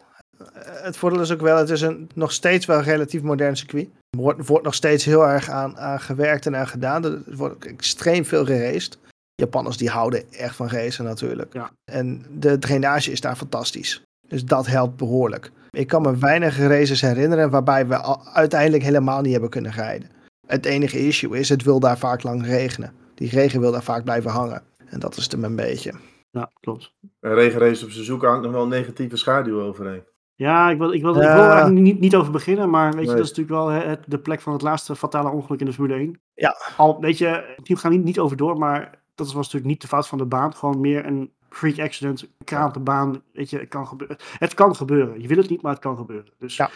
Het voordeel is ook wel, het is een nog steeds wel een relatief modern circuit. Er wordt, wordt nog steeds heel erg aan, aan gewerkt en aan gedaan. Er wordt ook extreem veel geraced. Japanners die houden echt van racen natuurlijk. Ja. En de drainage is daar fantastisch. Dus dat helpt behoorlijk. Ik kan me weinig races herinneren waarbij we al- uiteindelijk helemaal niet hebben kunnen rijden. Het enige issue is, het wil daar vaak lang regenen. Die regen wil daar vaak blijven hangen. En dat is het een beetje. Ja, klopt. Een regenrace op Suzuka hangt nog wel een negatieve schaduw overheen. Ja, ik wil, ik wil, ik wil er eigenlijk niet, niet over beginnen, maar weet je, Nee. dat is natuurlijk wel het, de plek van het laatste fatale ongeluk in de Formule 1. Ja. Al, weet je, hier gaan we niet, niet over door, maar dat was natuurlijk niet de fout van de baan. Gewoon meer een freak accident, kraan op de baan, weet je, het kan gebeuren. Het kan gebeuren. Je wil het niet, maar het kan gebeuren. Dus Ja.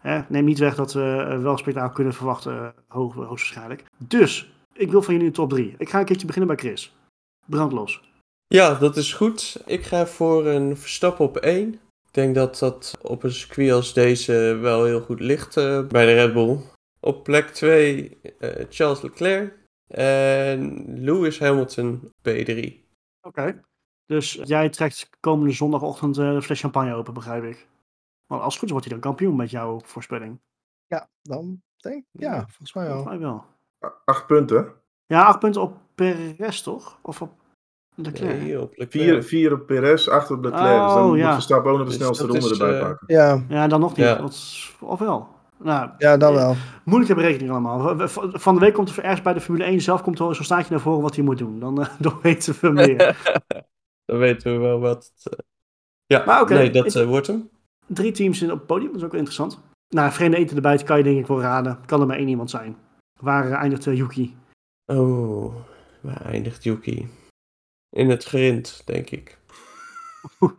Hè, neem niet weg dat we eh, wel spektakel kunnen verwachten, eh, hoog, hoogstwaarschijnlijk. Dus, ik wil van jullie een top 3. Ik ga een keertje beginnen bij Chris. Brand los. Ja, dat is goed. Ik ga voor een Verstappen op 1. Ik denk dat dat op een circuit als deze wel heel goed ligt eh, bij de Red Bull. Op plek 2 eh, Charles Leclerc. En Lewis Hamilton P3. Oké. Dus jij trekt komende zondagochtend de fles champagne open, begrijp ik. Want als het goed is, wordt hij dan kampioen met jouw voorspelling. Ja, dan denk ik. Ja, volgens mij wel. Volgens mij wel. A- Acht punten. Ja, acht punten op Perez, toch? Of op Leclerc? Nee, op Leclerc. Vier, vier op Perez, acht op Leclerc. dus Oh, dan moet ja. Verstappen ook nog de Dus snelste ronde is, erbij eh, pakken. Ja, Ja, dan nog niet. Ja. Of wel? Nou, ja dan eh, wel. Moeilijke berekening allemaal. We- we- Van de week komt er ergens bij de Formule 1 zelf komt er zo'n staatje naar voren wat hij moet doen. Dan, eh, dan weten we meer. Dan weten we wel wat. het, Ja, Maar nee, dat wordt hem. Drie teams in op het podium, dat is ook wel interessant. Nou, vreemde eten erbij kan je denk ik wel raden. Kan er maar één iemand zijn. Waar eindigt eh, Yuki? Oh, waar eindigt Yuki? In het grind, denk ik.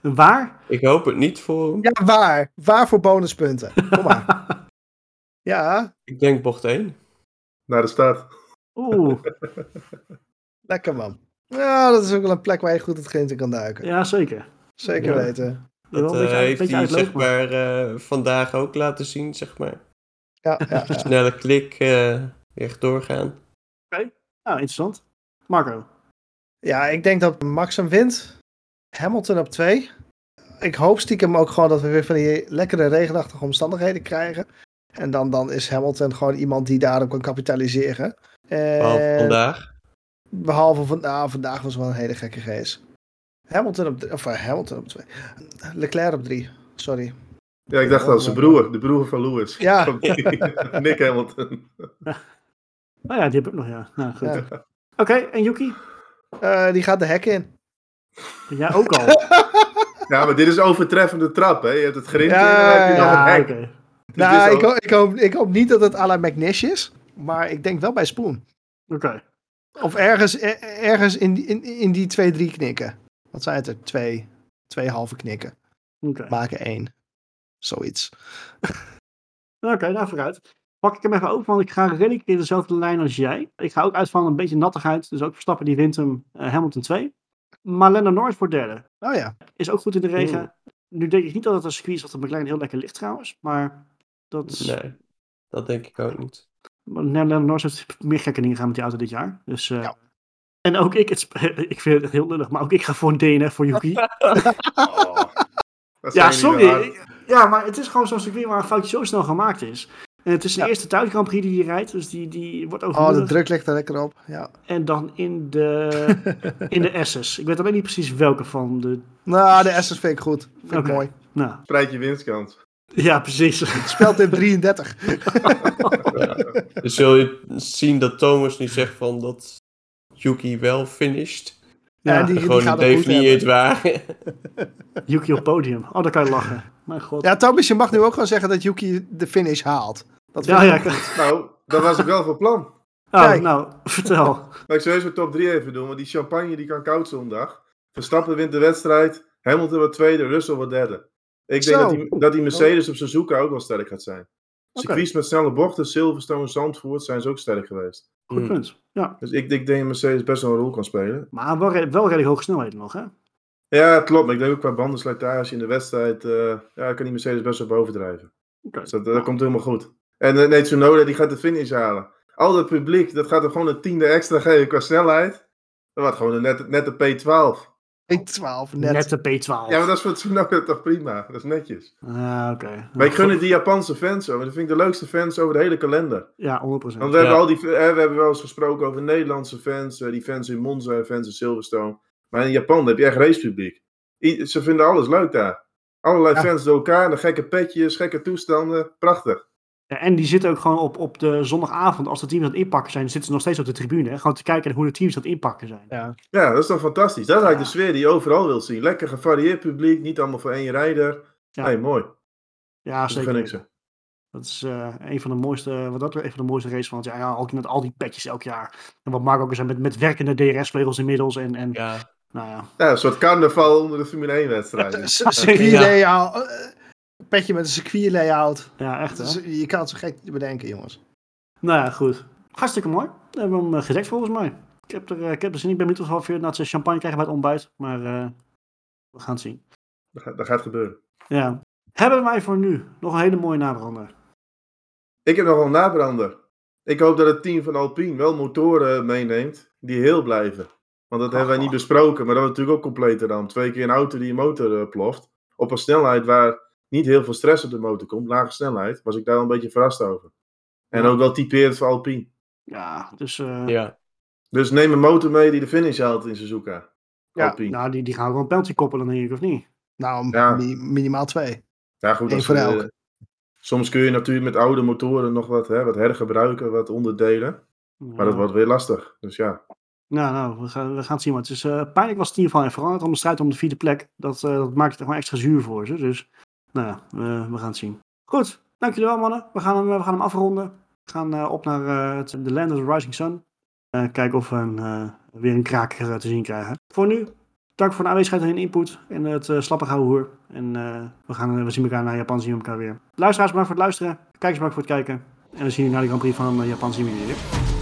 Waar? Ik hoop het niet voor hem. Ja, waar? Waar voor bonuspunten? Kom maar. Ja, Ik denk bocht 1. Naar de start. Oeh, lekker man. Ja, dat is ook wel een plek waar je goed het grind in kan duiken. ja zeker. Zeker Ja. weten. Dat eh, heeft hij zeg maar eh, vandaag ook laten zien, zeg maar. Ja, ja, ja. Snelle klik, eh echt doorgaan. Nou, interessant. Marco. Ja, ik denk dat Max hem wint. Hamilton op 2. Ik hoop stiekem ook gewoon dat we weer van die lekkere regenachtige omstandigheden krijgen. En dan, dan is Hamilton gewoon iemand die daarop kan kapitaliseren. Behalve vandaag. Behalve van, nou, vandaag was wel een hele gekke race. Hamilton op, of, eh, Hamilton op 2. Leclerc op 3. Sorry. Ja, ik dacht al, zijn broer, de broer van Lewis. Ja. Nick Hamilton. Nou ja, die heb ik nog, ja. Nou, goed. Ja. Oké, en Yuki? Eh, die gaat de hek in. Jij ook al? Ja, maar dit is overtreffende trap, hè. Je hebt het grind Ja, in en dan heb je nog ja, een oké. hek. Dus nou, ik, hoop, ik, hoop, ik hoop niet dat het à la McNish is. Maar ik denk wel bij Spoon. Oké. Of ergens, er- ergens in, die- in, in die twee, drie knikken. Wat zijn het er? Twee, twee halve knikken. Oké, Maken één. Zoiets. Oké, nou vooruit. Pak ik hem even open, want ik ga redelijk in dezelfde lijn als jij. Ik ga ook uit van een beetje nattigheid. Dus ook Verstappen die wint hem eh, Hamilton 2. Maar Lando Norris wordt derde. Oh ja. Is ook goed in de regen. Nu denk ik niet dat het een circuit is dat de McLaren heel lekker ligt trouwens. Maar dat is... Nee, dat denk ik ook niet. Maar Lando Norris heeft meer gekke dingen gedaan met die auto dit jaar. Dus, eh, Ja. En ook ik, het, ik vind het heel lullig, maar ook ik ga voor een DNF voor Yuki. Oh, ja, sorry. Ja, maar het is gewoon zo'n circuit waar een foutje zo snel gemaakt is. En het is de Ja. eerste thuis Grand Prix die hij rijdt, dus die, die wordt Oh, de druk ligt er lekker op. Ja. En dan in de, in de S's. Ik weet alleen niet precies welke van de... Nou, de S's vind ik goed. Vind ik mooi. Nou, Spreid je winstkans. ja, precies. Speelt in 33. Dus zul je zien dat Thomas nu zegt van dat Yuki wel finished. Ja, die, die Gewoon gaat een het goed definieerd hebben. waar. Yuki op podium. Oh, daar kan je lachen. Mijn god. Ja, Thomas, je mag nu ook gewoon zeggen dat Yuki de finish haalt. Dat ja, ja. Nou, dat was ik wel van plan. Oh, Kijk. nou, vertel. Maar ik zou eens mijn top 3 even doen, want die champagne die kan koud zondag. Verstappen wint de wedstrijd, Hamilton wordt tweede, Russell wordt derde. Ik denk dat die, dat die Mercedes op Suzuka ook wel sterk gaat zijn. Circuits met snelle bochten, Silverstone, Zandvoort zijn ze ook sterk geweest. Goed Hmm. punt. Ja, Dus ik, ik denk dat Mercedes best wel een rol kan spelen. maar wel, wel redelijk hoge snelheden nog, hè? Ja, klopt. Maar ik denk ook qua bandenslijtage in de wedstrijd, eh, ja, kan die Mercedes best wel bovendrijven. Oké. Dus dat, dat komt helemaal goed. En uh, nee, Tsunoda die gaat de finish halen. Al dat publiek, dat gaat er gewoon een tiende extra geven qua snelheid. Dat wordt gewoon een nette, nette P12. P12 net. Net de P12. Ja, maar dat is voor Tsunoda toch prima. Dat is netjes. Ah, oké. Maar ik gun het die Japanse fans zo. want Dat vind ik de leukste fans over de hele kalender. Ja, 100%. Want we Ja. hebben al die, eh, we hebben wel eens gesproken over Nederlandse fans. eh, die fans in Monza fans in Silverstone. Maar in Japan heb je echt racepubliek. I- Ze vinden alles leuk daar. Allerlei Ja. fans door elkaar. De gekke petjes, gekke toestanden. Prachtig. Ja, en die zitten ook gewoon op, op de zondagavond, als de teams aan het inpakken zijn, zitten ze nog steeds op de tribune. Hè? Gewoon te kijken naar hoe de teams aan het inpakken zijn. Ja. Ja, dat is toch fantastisch. Dat is eigenlijk Ja. de sfeer die je overal wil zien. Lekker gevarieerd publiek. Niet allemaal voor één rijder. Ja. Nee, mooi. Ja, Dat zeker. ik ze. Dat is eh, een van de mooiste, wat dat er een van de mooiste races van het jaar. Ja, ook met al die petjes elk jaar. En wat Mark ook zei, met, met werkende DRS-vleugels inmiddels. En, en Ja, nou ja. Ja, een soort carnaval onder de Formule 1 wedstrijden. Circuit Ja. Petje met een circuit layout. Ja, echt hè. Dus Je kan het zo gek bedenken, jongens. Nou ja, goed. Hartstikke mooi. We hebben hem eh, gedekt volgens mij. Ik heb er, eh, ik heb er zin in. Ik ben benieuwd of we dat ze champagne krijgen bij het ontbijt. Maar eh, we gaan het zien. Dat gaat, dat gaat gebeuren. Ja. Hebben wij voor nu nog een hele mooie nabrander? Ik heb nog wel een nabrander. Ik hoop dat het team van Alpine wel motoren meeneemt die heel blijven. Want dat hebben wij niet besproken, maar dat was natuurlijk ook completer dan. Twee keer een auto die een motor ploft. Op een snelheid waar niet heel veel stress op de motor komt, lage snelheid, was ik daar wel een beetje verrast over. En Ja. ook wel typerend voor Alpine. Ja, dus eh, ja. Dus neem een motor mee die de finish haalt in Suzuka. Ja, Alpine. nou, die, die gaan een penalty koppelen, denk ik, of niet? Nou, Ja. mi- minimaal twee. Ja, goed. Eén voor elk. soms kun je natuurlijk met oude motoren nog wat, hè, wat hergebruiken, wat onderdelen. Maar dat wordt weer lastig. Dus ja. Nou, nou, we gaan, we gaan het zien. Maar het is eh, pijnlijk was het in ieder geval even veranderd. Om de strijd om de vierde plek. Dat, eh, dat maakt het gewoon extra zuur voor ze. Dus, nou ja, we, gaan het zien. Goed, dank jullie wel, mannen. We gaan hem, we gaan hem afronden. We gaan eh, op naar eh, het, The Land of the Rising Sun. Eh, kijken of we een, weer een kraker te zien krijgen. Voor nu, dank voor de aanwezigheid en input. En het uh, slappe hoer. En we, gaan, we zien elkaar naar Japan, zien elkaar weer. Luisteraars, bedankt voor het luisteren. Kijkers, bedankt voor het kijken. En we zien jullie na de Grand Prix van Japan, zien we weer.